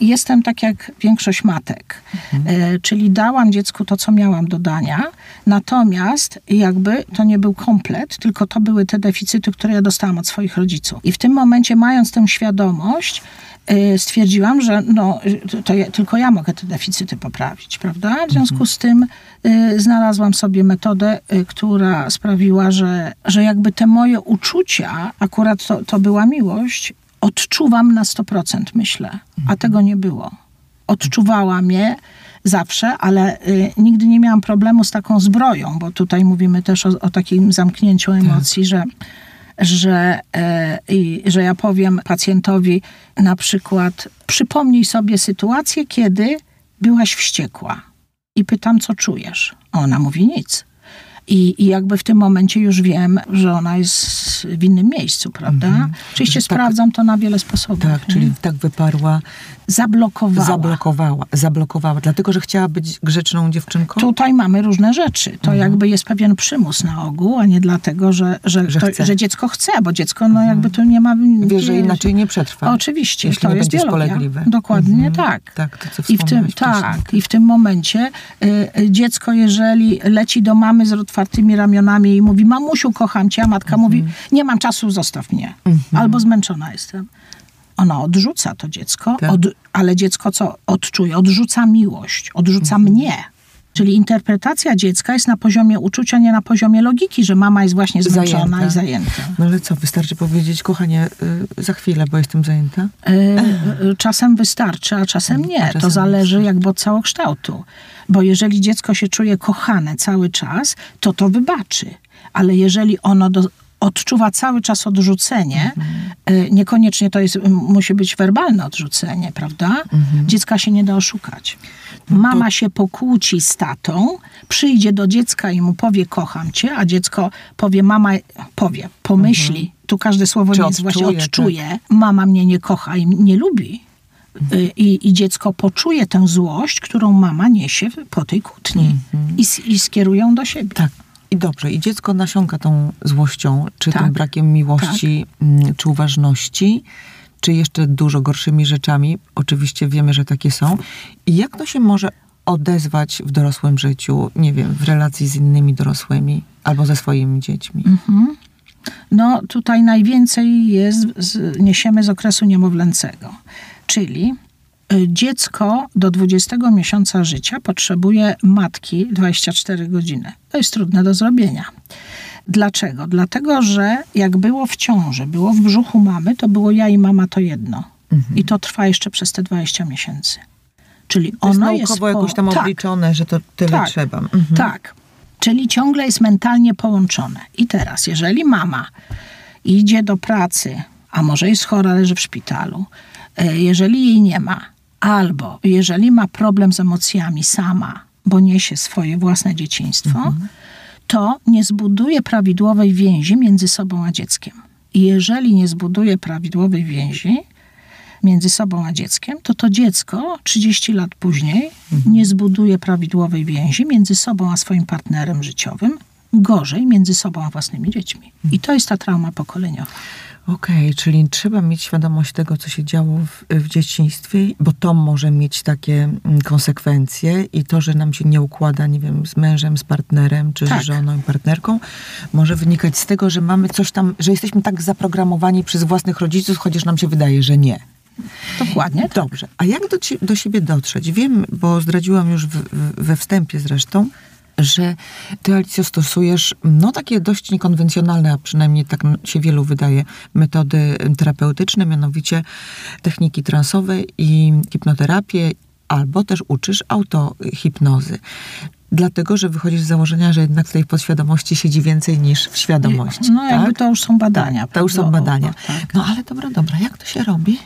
jestem tak jak większość matek, e, czyli dałam dziecku to, co miałam do dania, natomiast jakby to nie był komplet, tylko to były te deficyty, które ja dostałam od swoich rodziców. I w tym momencie, mając tę świadomość, e, stwierdziłam, że no, to ja, tylko ja mogę te deficyty poprawić, prawda? W związku z tym e, znalazłam sobie metodę, która sprawiła, że, że jakby te moje uczucia, akurat to, to była miłość, odczuwam na 100%, myślę, a tego nie było. Odczuwałam je zawsze, ale y, nigdy nie miałam problemu z taką zbroją, bo tutaj mówimy też o, o takim zamknięciu emocji, że że, e, i, że ja powiem pacjentowi na przykład, przypomnij sobie sytuację, kiedy byłaś wściekła i pytam, co czujesz. Ona mówi nic. I, I jakby w tym momencie już wiem, że ona jest w innym miejscu, prawda? Oczywiście Że tak- sprawdzam to na wiele sposobów. Tak, nie? czyli tak wyparła, Zablokowała. zablokowała, zablokowała, dlatego, że chciała być grzeczną dziewczynką? Tutaj mamy różne rzeczy. To jakby jest pewien przymus na ogół, a nie dlatego, że, że, Że to, że dziecko chce, bo dziecko no jakby tu nie ma... Wie, że inaczej nie przetrwa. Oczywiście, jeśli to nie jest biologia. Dokładnie Mhm. tak. Tak, to co I w tym, tak, i w tym momencie y, y, dziecko, jeżeli leci do mamy z otwartymi ramionami i mówi, mamusiu, kocham cię, a matka mówi, Mhm. nie mam czasu, zostaw mnie. Albo zmęczona jestem. Ona odrzuca to dziecko, Tak. od, ale dziecko co odczuje? Odrzuca miłość, odrzuca Mhm. mnie. Czyli interpretacja dziecka jest na poziomie uczucia, nie na poziomie logiki, że mama jest właśnie zmęczona Zajęta. i zajęta. No ale co, wystarczy powiedzieć, kochanie, y, za chwilę, bo jestem zajęta? E, e, Czasem wystarczy, a czasem nie. czasem to zależy wystarczy. jakby od całokształtu. Bo jeżeli dziecko się czuje kochane cały czas, to to wybaczy. Ale jeżeli ono do, odczuwa cały czas odrzucenie, e, niekoniecznie to jest, musi być werbalne odrzucenie, prawda? Dziecka się nie da oszukać. Mama się pokłóci z tatą, przyjdzie do dziecka i mu powie kocham cię, a dziecko powie mama, powie, pomyśli, tu każde słowo Czy nie jest właśnie odczuje, tak. mama mnie nie kocha i nie lubi. Y, I, I dziecko poczuje tę złość, którą mama niesie po tej kłótni i, s- i skieruje ją do siebie. Tak. I dobrze, i dziecko nasiąka tą złością, czy Tak. tym brakiem miłości, mm, czy uważności, czy jeszcze dużo gorszymi rzeczami. Oczywiście wiemy, że takie są. I jak to się może odezwać w dorosłym życiu, nie wiem, w relacji z innymi dorosłymi albo ze swoimi dziećmi? No tutaj najwięcej jest, z, niesiemy z okresu niemowlęcego. Czyli dziecko do 20 miesiąca życia potrzebuje matki 24 godziny. To jest trudne do zrobienia. Dlaczego? Dlatego, że jak było w ciąży, było w brzuchu mamy, to było ja i mama to jedno. I to trwa jeszcze przez te 20 miesięcy. Czyli To jest ono naukowo jest po- jakoś tam tak, obliczone, że to tyle tak, trzeba. Mhm. Tak. Czyli ciągle jest mentalnie połączone. I teraz, jeżeli mama idzie do pracy, a może jest chora, leży w szpitalu, e, jeżeli jej nie ma, albo jeżeli ma problem z emocjami sama, bo niesie swoje własne dzieciństwo, to nie zbuduje prawidłowej więzi między sobą a dzieckiem. I jeżeli nie zbuduje prawidłowej więzi, między sobą a dzieckiem, to to dziecko 30 lat później nie zbuduje prawidłowej więzi między sobą a swoim partnerem życiowym, gorzej między sobą a własnymi dziećmi. I to jest ta trauma pokoleniowa. Okej, czyli trzeba mieć świadomość tego, co się działo w, w dzieciństwie, bo to może mieć takie mm, konsekwencje i to, że nam się nie układa, nie wiem, z mężem, z partnerem, czy Tak. z żoną i partnerką, może wynikać z tego, że mamy coś tam, że jesteśmy tak zaprogramowani przez własnych rodziców, chociaż nam się wydaje, że nie. Dokładnie. tak. Dobrze. A jak do, do siebie dotrzeć? Wiem, bo zdradziłam już w, w, we wstępie zresztą, że ty, Alicjo, stosujesz no takie dość niekonwencjonalne, a przynajmniej tak się wielu wydaje, metody terapeutyczne, mianowicie techniki transowe i hipnoterapię, albo też uczysz autohipnozy. Dlatego, że wychodzisz z założenia, że jednak w tej podświadomości siedzi więcej niż w świadomości. No jakby tak? to już są badania. To już są badania. Tak. No ale dobra, dobra, jak to się robi?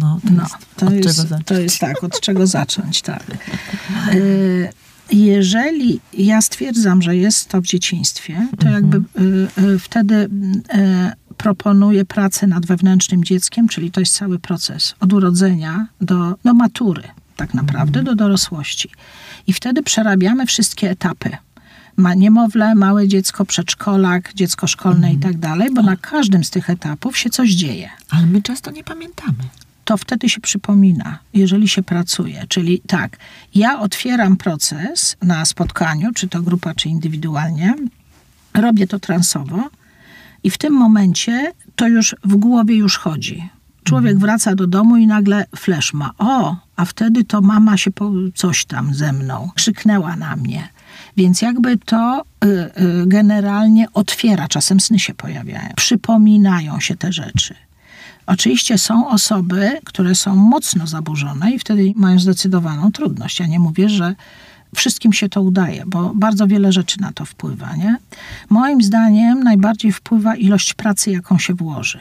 No, to No, jest, to, jest, to jest tak, od czego zacząć, tak. Y, Jeżeli ja stwierdzam, że jest to w dzieciństwie, to Mhm. jakby y, y, wtedy proponuję pracę nad wewnętrznym dzieckiem, czyli to jest cały proces od urodzenia do, do matury, tak naprawdę, Mhm. do dorosłości. I wtedy przerabiamy wszystkie etapy. ma niemowlę, małe dziecko, przedszkolak, dziecko szkolne i tak dalej, bo na każdym z tych etapów się coś dzieje. Ale my często nie pamiętamy. To wtedy się przypomina, jeżeli się pracuje. Czyli tak, ja otwieram proces na spotkaniu, czy to grupa, czy indywidualnie, robię to transowo i w tym momencie to już w głowie już chodzi. Człowiek wraca do domu i nagle flash ma. O, a wtedy to mama się po coś tam ze mną krzyknęła na mnie. Więc jakby to y, y, generalnie otwiera, czasem sny się pojawiają, przypominają się te rzeczy. Oczywiście są osoby, które są mocno zaburzone i wtedy mają zdecydowaną trudność. Ja nie mówię, że wszystkim się to udaje, bo bardzo wiele rzeczy na to wpływa. Nie? Moim zdaniem najbardziej wpływa ilość pracy, jaką się włoży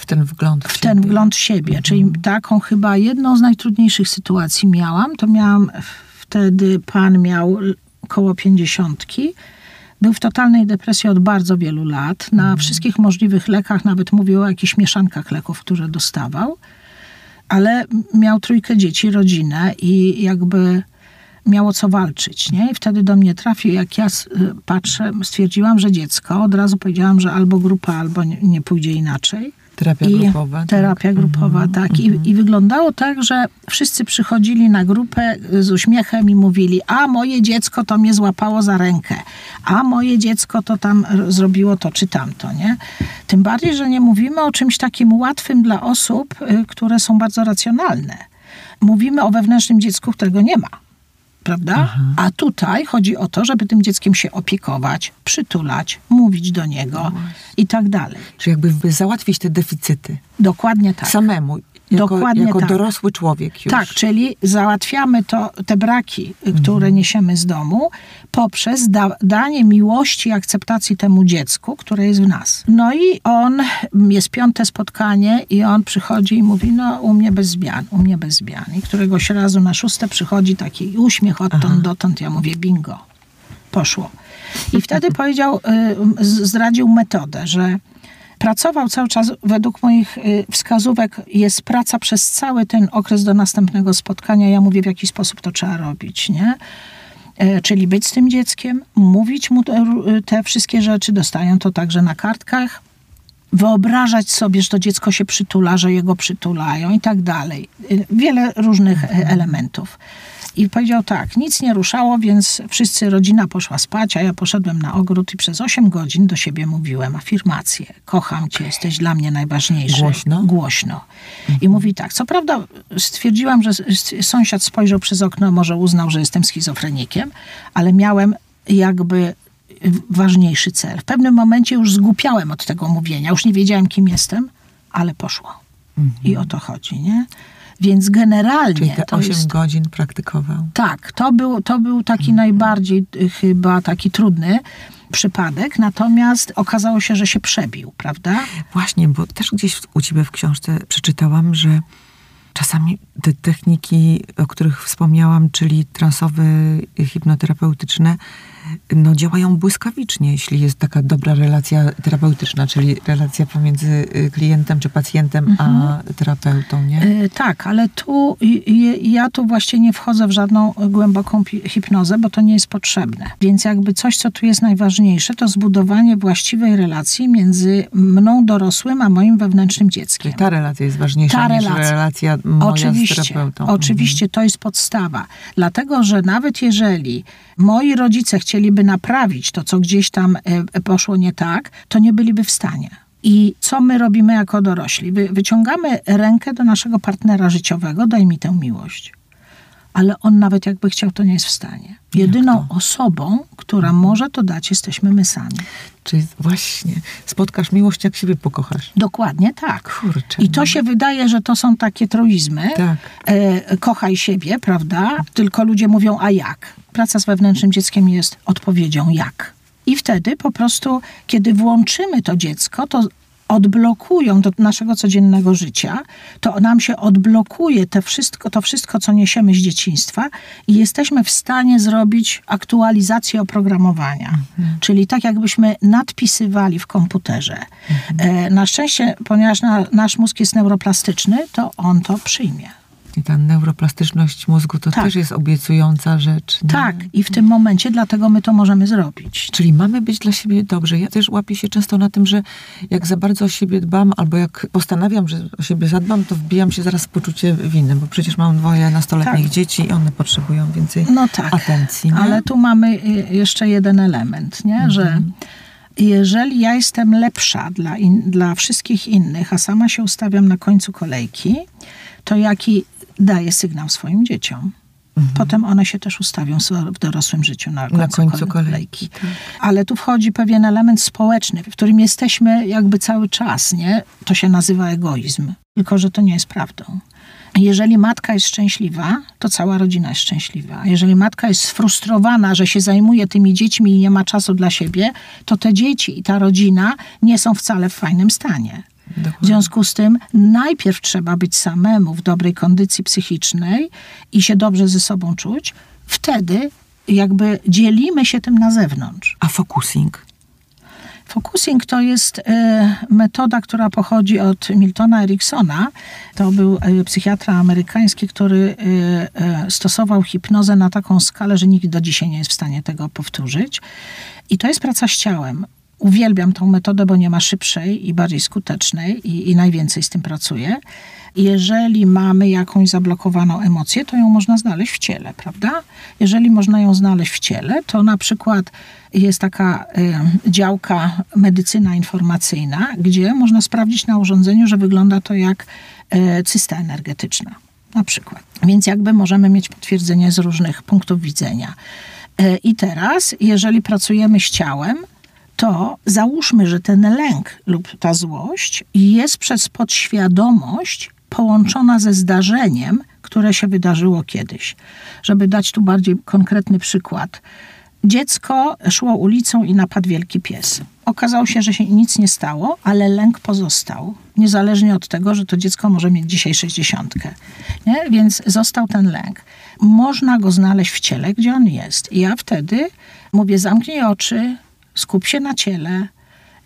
W ten wgląd. w ten wgląd siebie. Czyli taką chyba jedną z najtrudniejszych sytuacji miałam. To miałam wtedy, pan miał koło pięćdziesiątki. Był w totalnej depresji od bardzo wielu lat. Na wszystkich możliwych lekach, nawet mówił o jakichś mieszankach leków, które dostawał. Ale miał trójkę dzieci, rodzinę i jakby miało co walczyć, nie? I wtedy do mnie trafił, jak ja y, patrzę, stwierdziłam, że dziecko, od razu powiedziałam, że albo grupa, albo nie, nie pójdzie inaczej. Terapia I grupowa. tak. Terapia grupowa, tak. I, I wyglądało tak, że wszyscy przychodzili na grupę z uśmiechem i mówili, a moje dziecko to mnie złapało za rękę, a moje dziecko to tam zrobiło to czy tamto, nie? Tym bardziej, że nie mówimy o czymś takim łatwym dla osób, y, które są bardzo racjonalne. Mówimy o wewnętrznym dziecku, którego nie ma. Prawda? A tutaj chodzi o to, żeby tym dzieckiem się opiekować, przytulać, mówić do niego i tak dalej. Czy jakby by załatwić te deficyty Dokładnie tak. samemu, jako, Dokładnie jako tak. dorosły człowiek już. Tak, czyli załatwiamy to, te braki, y, Mhm. które niesiemy z domu, poprzez da, danie miłości i akceptacji temu dziecku, które jest w nas. No i on, jest piąte spotkanie i on przychodzi i mówi, no u mnie bez zmian, u mnie bez zmian. I któregoś razu na szóste przychodzi taki uśmiech odtąd dotąd, ja mówię, bingo, poszło. I wtedy powiedział, y, zdradził metodę, że pracował cały czas, według moich y, wskazówek, jest praca przez cały ten okres do następnego spotkania. Ja mówię, w jaki sposób to trzeba robić, nie? E, Czyli być z tym dzieckiem, mówić mu te, te wszystkie rzeczy, dostają to także na kartkach, wyobrażać sobie, że to dziecko się przytula, że jego przytulają i tak dalej. Y, Wiele różnych e, elementów. I powiedział tak, nic nie ruszało, więc wszyscy, rodzina poszła spać, a ja poszedłem na ogród i przez 8 godzin do siebie mówiłem afirmacje. Kocham cię, jesteś dla mnie najważniejszy. Głośno? Głośno. I mówi tak, co prawda stwierdziłam, że sąsiad spojrzał przez okno, może uznał, że jestem schizofrenikiem, ale miałem jakby ważniejszy cel. W pewnym momencie już zgłupiałem od tego mówienia, już nie wiedziałem, kim jestem, ale poszło. I o to chodzi, nie? Więc generalnie Czyli te to 8 jest... godzin praktykował. Tak, to był, to był taki najbardziej y, chyba taki trudny przypadek, natomiast okazało się, że się przebił, prawda? Właśnie, bo też gdzieś u ciebie w książce przeczytałam, że czasami te techniki, o których wspomniałam, czyli transowe, y, hipnoterapeutyczne, no działają błyskawicznie, jeśli jest taka dobra relacja terapeutyczna, czyli relacja pomiędzy y, klientem czy pacjentem a terapeutą, nie? Y, tak, ale tu ja tu właśnie nie wchodzę w żadną głęboką hipnozę, bo to nie jest potrzebne. Więc jakby coś, co tu jest najważniejsze, to zbudowanie właściwej relacji między mną dorosłym, a moim wewnętrznym dzieckiem. Czyli ta relacja jest ważniejsza Ta niż relacja. relacja moja Oczywiście, z terapeutą. oczywiście to jest podstawa. Dlatego, że nawet jeżeli moi rodzice chcieliby naprawić to, co gdzieś tam e, poszło nie tak, to nie byliby w stanie. I co my robimy jako dorośli? Wy, wyciągamy rękę do naszego partnera życiowego, daj mi tę miłość. Ale on nawet jakby chciał, to nie jest w stanie. Jedyną osobą, która może to dać, jesteśmy my sami. Czyli właśnie spotkasz miłość, jak siebie pokochasz. Dokładnie tak. Kurczę. I to się wydaje, że to są takie truizmy. Tak. E, kochaj siebie, prawda? Tylko ludzie mówią, a jak? Praca z wewnętrznym dzieckiem jest odpowiedzią jak. I wtedy po prostu, kiedy włączymy to dziecko, to odblokują do naszego codziennego życia, to nam się odblokuje te wszystko, to wszystko, co niesiemy z dzieciństwa i jesteśmy w stanie zrobić aktualizację oprogramowania. Czyli tak jakbyśmy nadpisywali w komputerze. E, na szczęście, ponieważ na, nasz mózg jest neuroplastyczny, to on to przyjmie. I ta neuroplastyczność mózgu to Tak. też jest obiecująca rzecz. Nie? Tak, i w tym momencie dlatego my to możemy zrobić. Czyli mamy być dla siebie dobrzy. Ja też łapię się często na tym, że jak za bardzo o siebie dbam, albo jak postanawiam, że o siebie zadbam, to wbijam się zaraz w poczucie winy, bo przecież mam dwoje nastoletnich Tak. dzieci i one potrzebują więcej No tak. atencji. Nie? Ale tu mamy y, jeszcze jeden element, nie? że jeżeli ja jestem lepsza dla, in, dla wszystkich innych, a sama się ustawiam na końcu kolejki, to jaki daję sygnał swoim dzieciom? Potem one się też ustawią w dorosłym życiu na końcu, końcu kole- kolejki, tak. Ale tu wchodzi pewien element społeczny, w którym jesteśmy jakby cały czas, nie? To się nazywa egoizm. Tylko, że to nie jest prawdą. Jeżeli matka jest szczęśliwa, to cała rodzina jest szczęśliwa. Jeżeli matka jest sfrustrowana, że się zajmuje tymi dziećmi i nie ma czasu dla siebie, to te dzieci i ta rodzina nie są wcale w fajnym stanie. W Dokładnie. związku z tym najpierw trzeba być samemu w dobrej kondycji psychicznej i się dobrze ze sobą czuć. Wtedy jakby dzielimy się tym na zewnątrz. A focusing? Focusing to jest e, metoda, która pochodzi od Miltona Ericksona. To był e, psychiatra amerykański, który e, stosował hipnozę na taką skalę, że nikt do dzisiaj nie jest w stanie tego powtórzyć. I to jest praca z ciałem. Uwielbiam tą metodę, bo nie ma szybszej i bardziej skutecznej i, i najwięcej z tym pracuję. Jeżeli mamy jakąś zablokowaną emocję, to ją można znaleźć w ciele, prawda? Jeżeli można ją znaleźć w ciele, to na przykład jest taka y, działka medycyna informacyjna, gdzie można sprawdzić na urządzeniu, że wygląda to jak y, cysta energetyczna, na przykład. Więc jakby możemy mieć potwierdzenie z różnych punktów widzenia. Y, I teraz, jeżeli pracujemy z ciałem, to załóżmy, że ten lęk lub ta złość jest przez podświadomość połączona ze zdarzeniem, które się wydarzyło kiedyś. Żeby dać tu bardziej konkretny przykład. Dziecko szło ulicą i napadł wielki pies. Okazało się, że się nic nie stało, ale lęk pozostał. Niezależnie od tego, że to dziecko może mieć dzisiaj 60. Nie? Więc został ten lęk. Można go znaleźć w ciele, gdzie on jest. I ja wtedy mówię, zamknij oczy, skup się na ciele,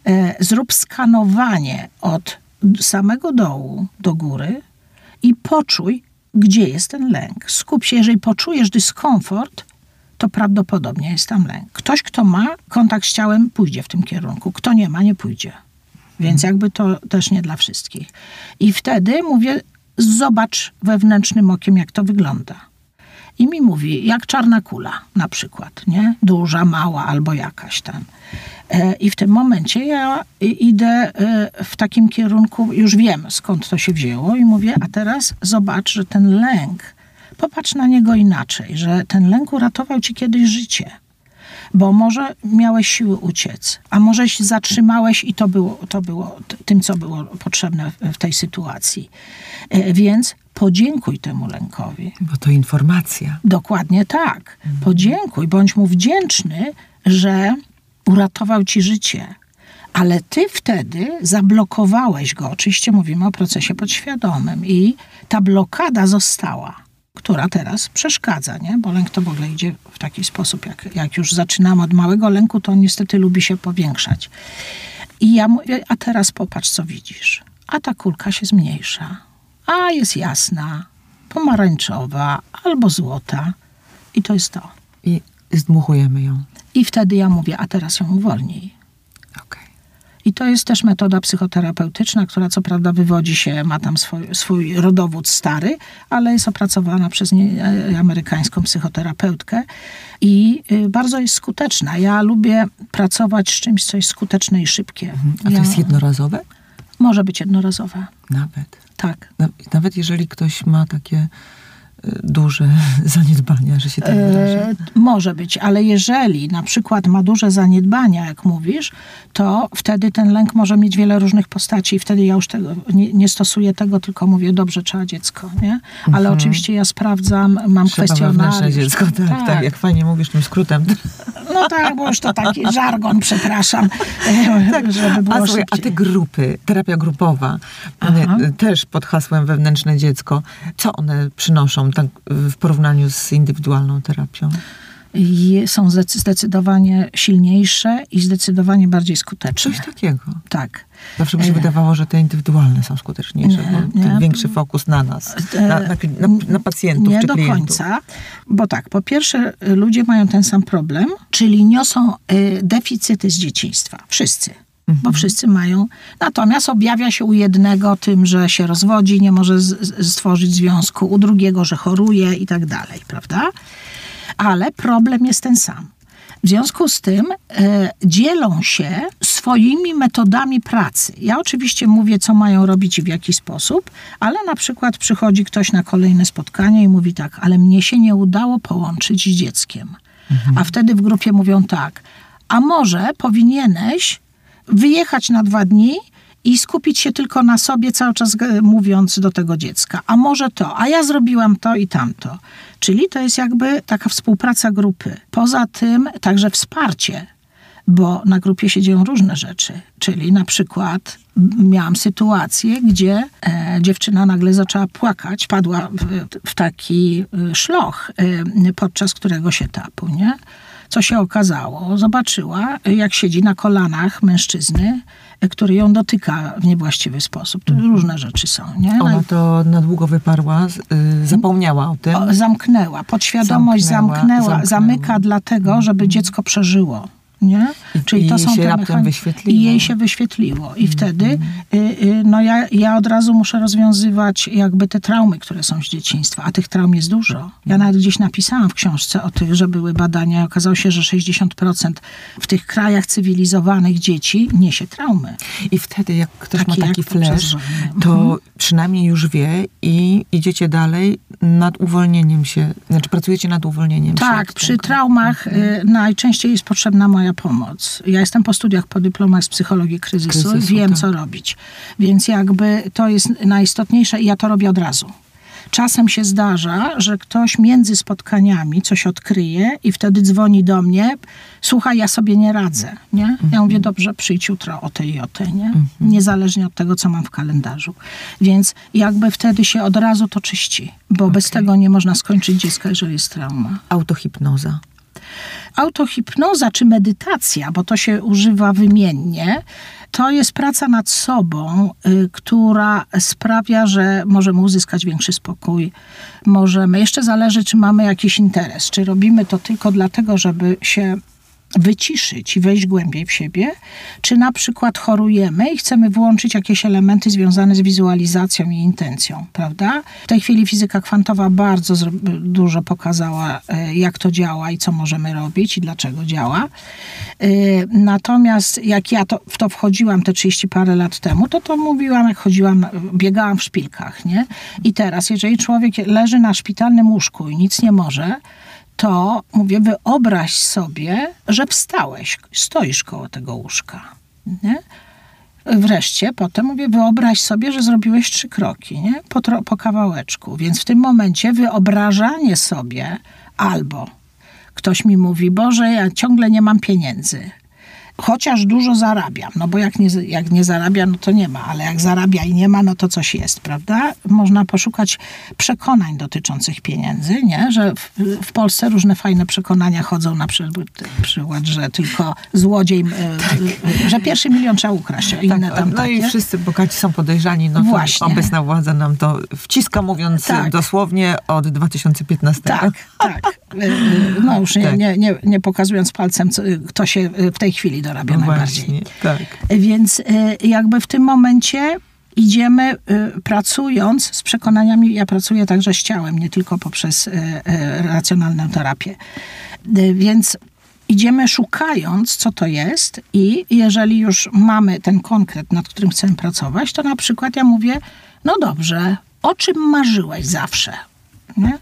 e, zrób skanowanie od samego dołu do góry i poczuj, gdzie jest ten lęk. Skup się, jeżeli poczujesz dyskomfort, to prawdopodobnie jest tam lęk. Ktoś, kto ma kontakt z ciałem, pójdzie w tym kierunku. Kto nie ma, nie pójdzie. Więc jakby to też nie dla wszystkich. I wtedy mówię, zobacz wewnętrznym okiem, jak to wygląda. I mi mówi, jak czarna kula na przykład, nie? Duża, mała albo jakaś tam. E, I w tym momencie ja idę e, w takim kierunku, już wiem skąd to się wzięło i mówię, a teraz zobacz, że ten lęk, popatrz na niego inaczej, że ten lęk uratował ci kiedyś życie. Bo może miałeś siły uciec, a może się zatrzymałeś i to było, to było tym, co było potrzebne w- w tej sytuacji. E, Więc podziękuj temu lękowi. Bo to informacja. Dokładnie tak. Podziękuj, bądź mu wdzięczny, że uratował ci życie. Ale ty wtedy zablokowałeś go. Oczywiście mówimy o procesie podświadomym i ta blokada została, która teraz przeszkadza, nie? Bo lęk to w ogóle idzie w taki sposób, jak, jak już zaczynamy od małego lęku, to on niestety lubi się powiększać. I ja mówię, a teraz popatrz, co widzisz. A ta kulka się zmniejsza. A jest jasna, pomarańczowa albo złota. I to jest to. I zdmuchujemy ją. I wtedy ja mówię, a teraz ją uwolnij. Okej. I to jest też metoda psychoterapeutyczna, która co prawda wywodzi się, ma tam swój, swój rodowód stary, ale jest opracowana przez nie, e, amerykańską psychoterapeutkę i y, bardzo jest skuteczna. Ja lubię pracować z czymś, co jest skuteczne i szybkie. A to ja, jest jednorazowe? Może być jednorazowe. Nawet. Tak. Na- Nawet jeżeli ktoś ma takie y, duże zaniedbania, że się tak wyrażę. E, może być, ale jeżeli na przykład ma duże zaniedbania, jak mówisz, to wtedy ten lęk może mieć wiele różnych postaci i wtedy ja już tego, nie, nie stosuję tego, tylko mówię, dobrze, trzeba dziecko, nie? Ale oczywiście ja sprawdzam, mam Trzeba kwestionariusz. dziecko, tak, tak, jak fajnie mówisz tym skrótem. No tak, bo już to taki żargon, przepraszam, żeby było Tak. A, a te grupy, terapia grupowa, Aha. też pod hasłem wewnętrzne dziecko, co one przynoszą tak, w porównaniu z indywidualną terapią? Są zdecy- zdecydowanie silniejsze i zdecydowanie bardziej skuteczne. Coś takiego. Tak. Zawsze mi się wydawało, że te indywidualne są skuteczniejsze, Nie, ten większy fokus na nas, E, na, na, na, pacjentów Nie czy do klientów. końca, bo tak, po pierwsze ludzie mają ten sam problem, czyli niosą y, deficyty z dzieciństwa. Wszyscy. Bo wszyscy mają. Natomiast objawia się u jednego tym, że się rozwodzi, nie może stworzyć związku, u drugiego, że choruje i tak dalej, prawda? Ale problem jest ten sam. W związku z tym e, dzielą się swoimi metodami pracy. Ja oczywiście mówię, co mają robić i w jaki sposób, ale na przykład przychodzi ktoś na kolejne spotkanie i mówi tak, ale mnie się nie udało połączyć z dzieckiem. A wtedy w grupie mówią tak, a może powinieneś wyjechać na dwa dni i skupić się tylko na sobie, cały czas e, mówiąc do tego dziecka. A może to, a ja zrobiłam to i tamto. Czyli to jest jakby taka współpraca grupy. Poza tym także wsparcie, bo na grupie się dzieją różne rzeczy. Czyli na przykład miałam sytuację, gdzie e, dziewczyna nagle zaczęła płakać, padła w, w taki e, szloch e, podczas któregoś etapu, nie? Co się okazało? Zobaczyła, jak siedzi na kolanach mężczyzny, który ją dotyka w niewłaściwy sposób. To różne rzeczy są, nie? Ona to na długo wyparła, y, zapomniała o tym. O, zamknęła, podświadomość Zamknęła, zamknęła, zamknęła. Mhm. zamyka dlatego, żeby dziecko przeżyło. Nie? I- i jej się te raptem mechan- wyświetliło. I jej się wyświetliło. I Mhm. wtedy y, y, no ja, ja od razu muszę rozwiązywać jakby te traumy, które są z dzieciństwa. A tych traum jest dużo. Ja nawet gdzieś napisałam w książce o tych, że były badania i okazało się, że 60% w tych krajach cywilizowanych dzieci niesie traumy. I wtedy, jak ktoś Taki ma taki flash, to przynajmniej już wie i idziecie dalej nad uwolnieniem się, znaczy pracujecie nad uwolnieniem się. Tak, przy traumach y, najczęściej jest potrzebna moja pomoc. Ja jestem po studiach, po dyplomach z psychologii kryzysu, Kryzysu, i wiem, tak. co robić. Więc jakby to jest najistotniejsze i ja to robię od razu. Czasem się zdarza, że ktoś między spotkaniami coś odkryje i wtedy dzwoni do mnie, słuchaj, ja sobie nie radzę, nie? Ja mówię, dobrze, przyjdź jutro o tej i o tej, nie? Niezależnie od tego, co mam w kalendarzu. Więc jakby wtedy się od razu to czyści, bo bez tego nie można skończyć dziecka, jeżeli jest trauma. Autohipnoza. Autohipnoza czy medytacja, bo to się używa wymiennie, to jest praca nad sobą, y, która sprawia, że możemy uzyskać większy spokój. Możemy, jeszcze zależy, czy mamy jakiś interes, czy robimy to tylko dlatego, żeby się wyciszyć i wejść głębiej w siebie, czy na przykład chorujemy i chcemy włączyć jakieś elementy związane z wizualizacją i intencją, prawda? W tej chwili fizyka kwantowa bardzo dużo pokazała, e, jak to działa i co możemy robić i dlaczego działa. E, Natomiast jak ja to, w to wchodziłam te 30 parę lat temu, to to mówiłam, jak chodziłam, biegałam w szpilkach, nie? I teraz, jeżeli człowiek leży na szpitalnym łóżku i nic nie może, to mówię, wyobraź sobie, że wstałeś, stoisz koło tego łóżka. Nie? Wreszcie potem mówię, wyobraź sobie, że zrobiłeś trzy kroki, nie? Po, tro, po kawałeczku. Więc w tym momencie wyobrażanie sobie albo ktoś mi mówi, Boże, ja ciągle nie mam pieniędzy. Chociaż dużo zarabiam, no bo jak nie, jak nie zarabia, no to nie ma, ale jak zarabia i nie ma, no to coś jest, prawda? Można poszukać przekonań dotyczących pieniędzy, nie? Że w, w Polsce różne fajne przekonania chodzą, na przykład, że tylko złodziej, y, y, że pierwszy milion trzeba ukraść, a inne tam no takie. i wszyscy bogaci są podejrzani, no Właśnie. obecna władza nam to wciska, mówiąc Tak. dosłownie od 2015. Tak, tak. Y, y, No już nie, Tak. nie, nie, nie pokazując palcem, co, kto się w tej chwili dorabia No najbardziej. właśnie, tak. Więc y, jakby w tym momencie idziemy y, pracując z przekonaniami, ja pracuję także z ciałem, nie tylko poprzez y, racjonalną terapię. Więc idziemy szukając, co to jest i jeżeli już mamy ten konkret, nad którym chcemy pracować, to na przykład ja mówię, no dobrze, o czym marzyłeś zawsze? Nie?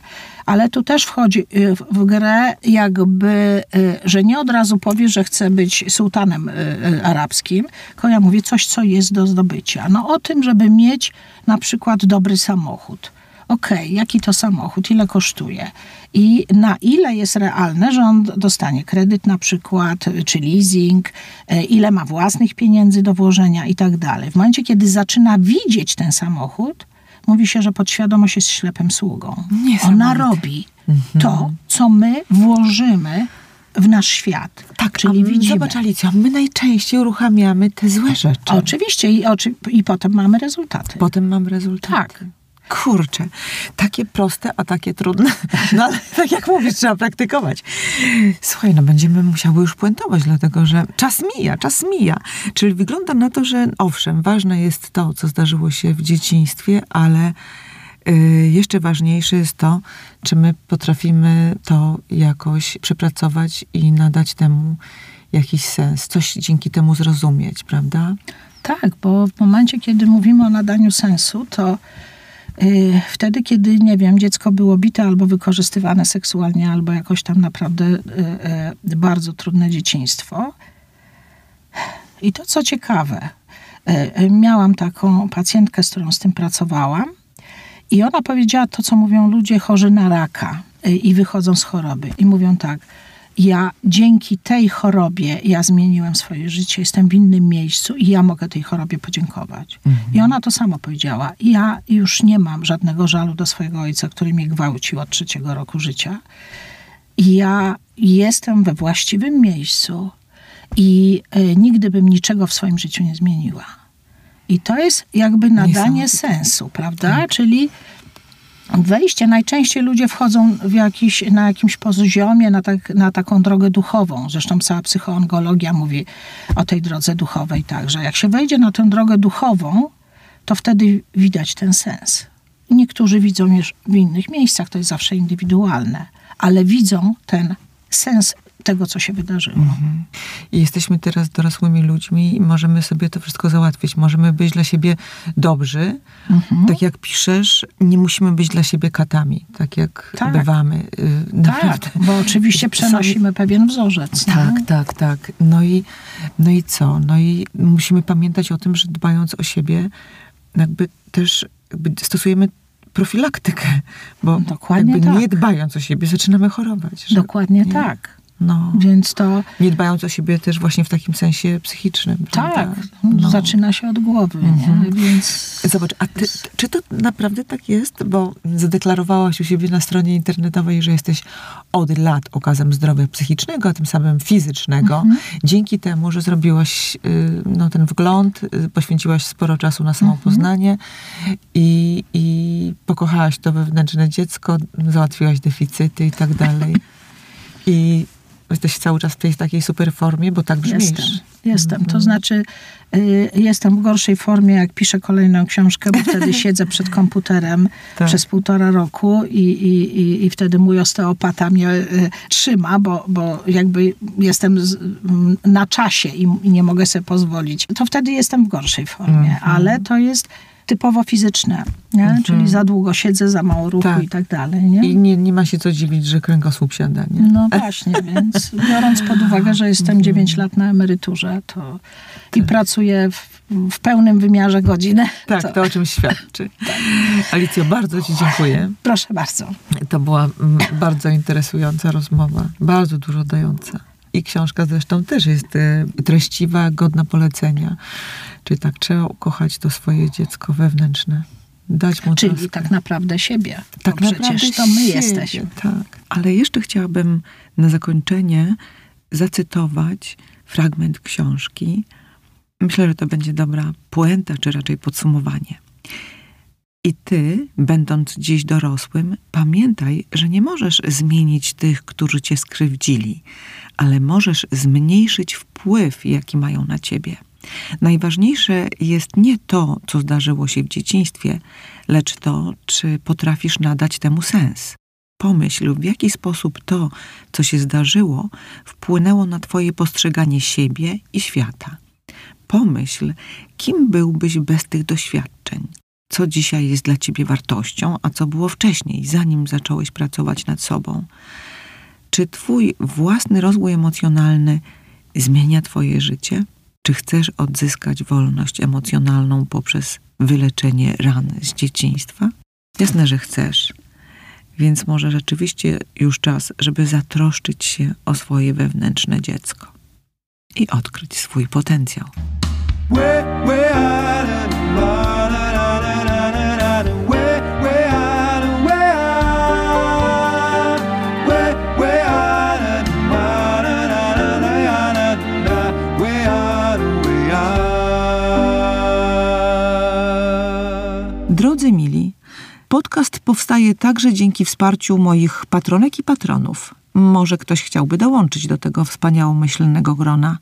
Ale tu też wchodzi y, w- grę jakby, y, że nie od razu powiesz, że chcę być sułtanem y, arabskim, tylko ja mówię coś, co jest do zdobycia. No o tym, żeby mieć na przykład dobry samochód. Okej, jaki to samochód, ile kosztuje i na ile jest realne, że on dostanie kredyt na przykład, czy leasing, ile ma własnych pieniędzy do włożenia i tak dalej. W momencie, kiedy zaczyna widzieć ten samochód, mówi się, że podświadomość jest ślepym sługą. Ona robi to, co my włożymy w nasz świat. Tak, czyli a widzimy. Zobacz Alicja, my najczęściej uruchamiamy te złe rzeczy. Oczywiście i, oczy, i potem mamy rezultaty. Potem mam rezultaty. Tak. Kurczę, takie proste, a takie trudne. No ale tak jak mówisz, trzeba praktykować. Słuchaj, no będziemy musiały już puentować, dlatego że czas mija, czas mija. Czyli wygląda na to, że owszem, ważne jest to, co zdarzyło się w dzieciństwie, ale y, jeszcze ważniejsze jest to, czy my potrafimy to jakoś przepracować i nadać temu jakiś sens, coś dzięki temu zrozumieć, prawda? Tak, bo w momencie, kiedy mówimy o nadaniu sensu, to wtedy, kiedy, nie wiem, dziecko było bite albo wykorzystywane seksualnie, albo jakoś tam naprawdę y, y, bardzo trudne dzieciństwo. I to, co ciekawe, y, y, miałam taką pacjentkę, z którą z tym pracowałam, i ona powiedziała to, co mówią ludzie chorzy na raka y, i wychodzą z choroby. I mówią tak, ja dzięki tej chorobie ja zmieniłem swoje życie, jestem w innym miejscu i ja mogę tej chorobie podziękować. I ona to samo powiedziała. Ja już nie mam żadnego żalu do swojego ojca, który mnie gwałcił od trzeciego roku życia. Ja jestem we właściwym miejscu i y, nigdy bym niczego w swoim życiu nie zmieniła. I to jest jakby nadanie sensu, prawda? Czyli wejście, najczęściej ludzie wchodzą w jakiś, na jakimś poziomie, na, tak, na taką drogę duchową. Zresztą cała psychoongologia mówi o tej drodze duchowej także. Jak się wejdzie na tę drogę duchową, to wtedy widać ten sens. Niektórzy widzą już w innych miejscach, to jest zawsze indywidualne, ale widzą ten sens tego, co się wydarzyło. I jesteśmy teraz dorosłymi ludźmi i możemy sobie to wszystko załatwić. Możemy być dla siebie dobrzy, Mhm. tak jak piszesz, nie musimy być dla siebie katami, tak jak Tak. bywamy. y, Naprawdę. Tak, bo oczywiście przenosimy pewien wzorzec. Tak, tak, tak. No i, no i co? No i musimy pamiętać o tym, że dbając o siebie, jakby też jakby stosujemy profilaktykę, bo Dokładnie jakby tak. nie dbając o siebie zaczynamy chorować. że- Dokładnie nie? tak. No. Więc to Nie dbając o siebie też właśnie w takim sensie psychicznym. tak, prawda? zaczyna się od głowy. Mhm. Więc Zobacz, a ty, czy to naprawdę tak jest? Bo zadeklarowałaś u siebie na stronie internetowej, że jesteś od lat okazem zdrowia psychicznego, a tym samym fizycznego. Mhm. Dzięki temu, że zrobiłaś y, no, ten wgląd, y, poświęciłaś sporo czasu na samopoznanie i, i pokochałaś to wewnętrzne dziecko, załatwiłaś deficyty i tak dalej. I jesteś cały czas w tej takiej super formie, bo tak brzmisz. jestem. Jestem. Mhm. To znaczy, y, jestem w gorszej formie, jak piszę kolejną książkę, bo wtedy siedzę przed komputerem Tak. przez półtora roku i, i, i, i wtedy mój osteopata mnie y, trzyma, bo, bo jakby jestem z, m, na czasie i, i nie mogę sobie pozwolić. To wtedy jestem w gorszej formie, Mhm. ale to jest typowo fizyczne, nie? czyli za długo siedzę, za mało ruchu Tak. i tak dalej. Nie? I nie, nie ma się co dziwić, że kręgosłup siada, nie? No właśnie, więc biorąc pod uwagę, że jestem 9 lat na emeryturze to i pracuję w, w pełnym wymiarze godziny. Tak, to, to o czym świadczy. Alicjo, bardzo Ci dziękuję. Proszę bardzo. To była mm, bardzo interesująca rozmowa, bardzo dużo dająca. I książka zresztą też jest e, treściwa, godna polecenia. Czyli tak, trzeba ukochać to swoje dziecko wewnętrzne. Dać mu Czyli troskę. tak naprawdę siebie. Tak bo naprawdę przecież to my siebie, jesteśmy. Tak. Ale jeszcze chciałabym na zakończenie zacytować fragment książki. Myślę, że to będzie dobra puenta, czy raczej podsumowanie. I ty, będąc dziś dorosłym, pamiętaj, że nie możesz zmienić tych, którzy cię skrzywdzili, ale możesz zmniejszyć wpływ, jaki mają na ciebie. Najważniejsze jest nie to, co zdarzyło się w dzieciństwie, lecz to, czy potrafisz nadać temu sens. Pomyśl, w jaki sposób to, co się zdarzyło, wpłynęło na Twoje postrzeganie siebie i świata. Pomyśl, kim byłbyś bez tych doświadczeń. Co dzisiaj jest dla Ciebie wartością, a co było wcześniej, zanim zacząłeś pracować nad sobą. Czy Twój własny rozwój emocjonalny zmienia Twoje życie? Czy chcesz odzyskać wolność emocjonalną poprzez wyleczenie ran z dzieciństwa? Jasne, że chcesz. Więc może rzeczywiście już czas, żeby zatroszczyć się o swoje wewnętrzne dziecko i odkryć swój potencjał. Podcast powstaje także dzięki wsparciu moich patronek i patronów. Może ktoś chciałby dołączyć do tego wspaniałomyślnego grona.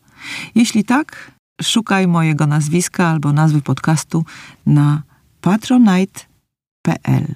Jeśli tak, szukaj mojego nazwiska albo nazwy podcastu na patronite.pl.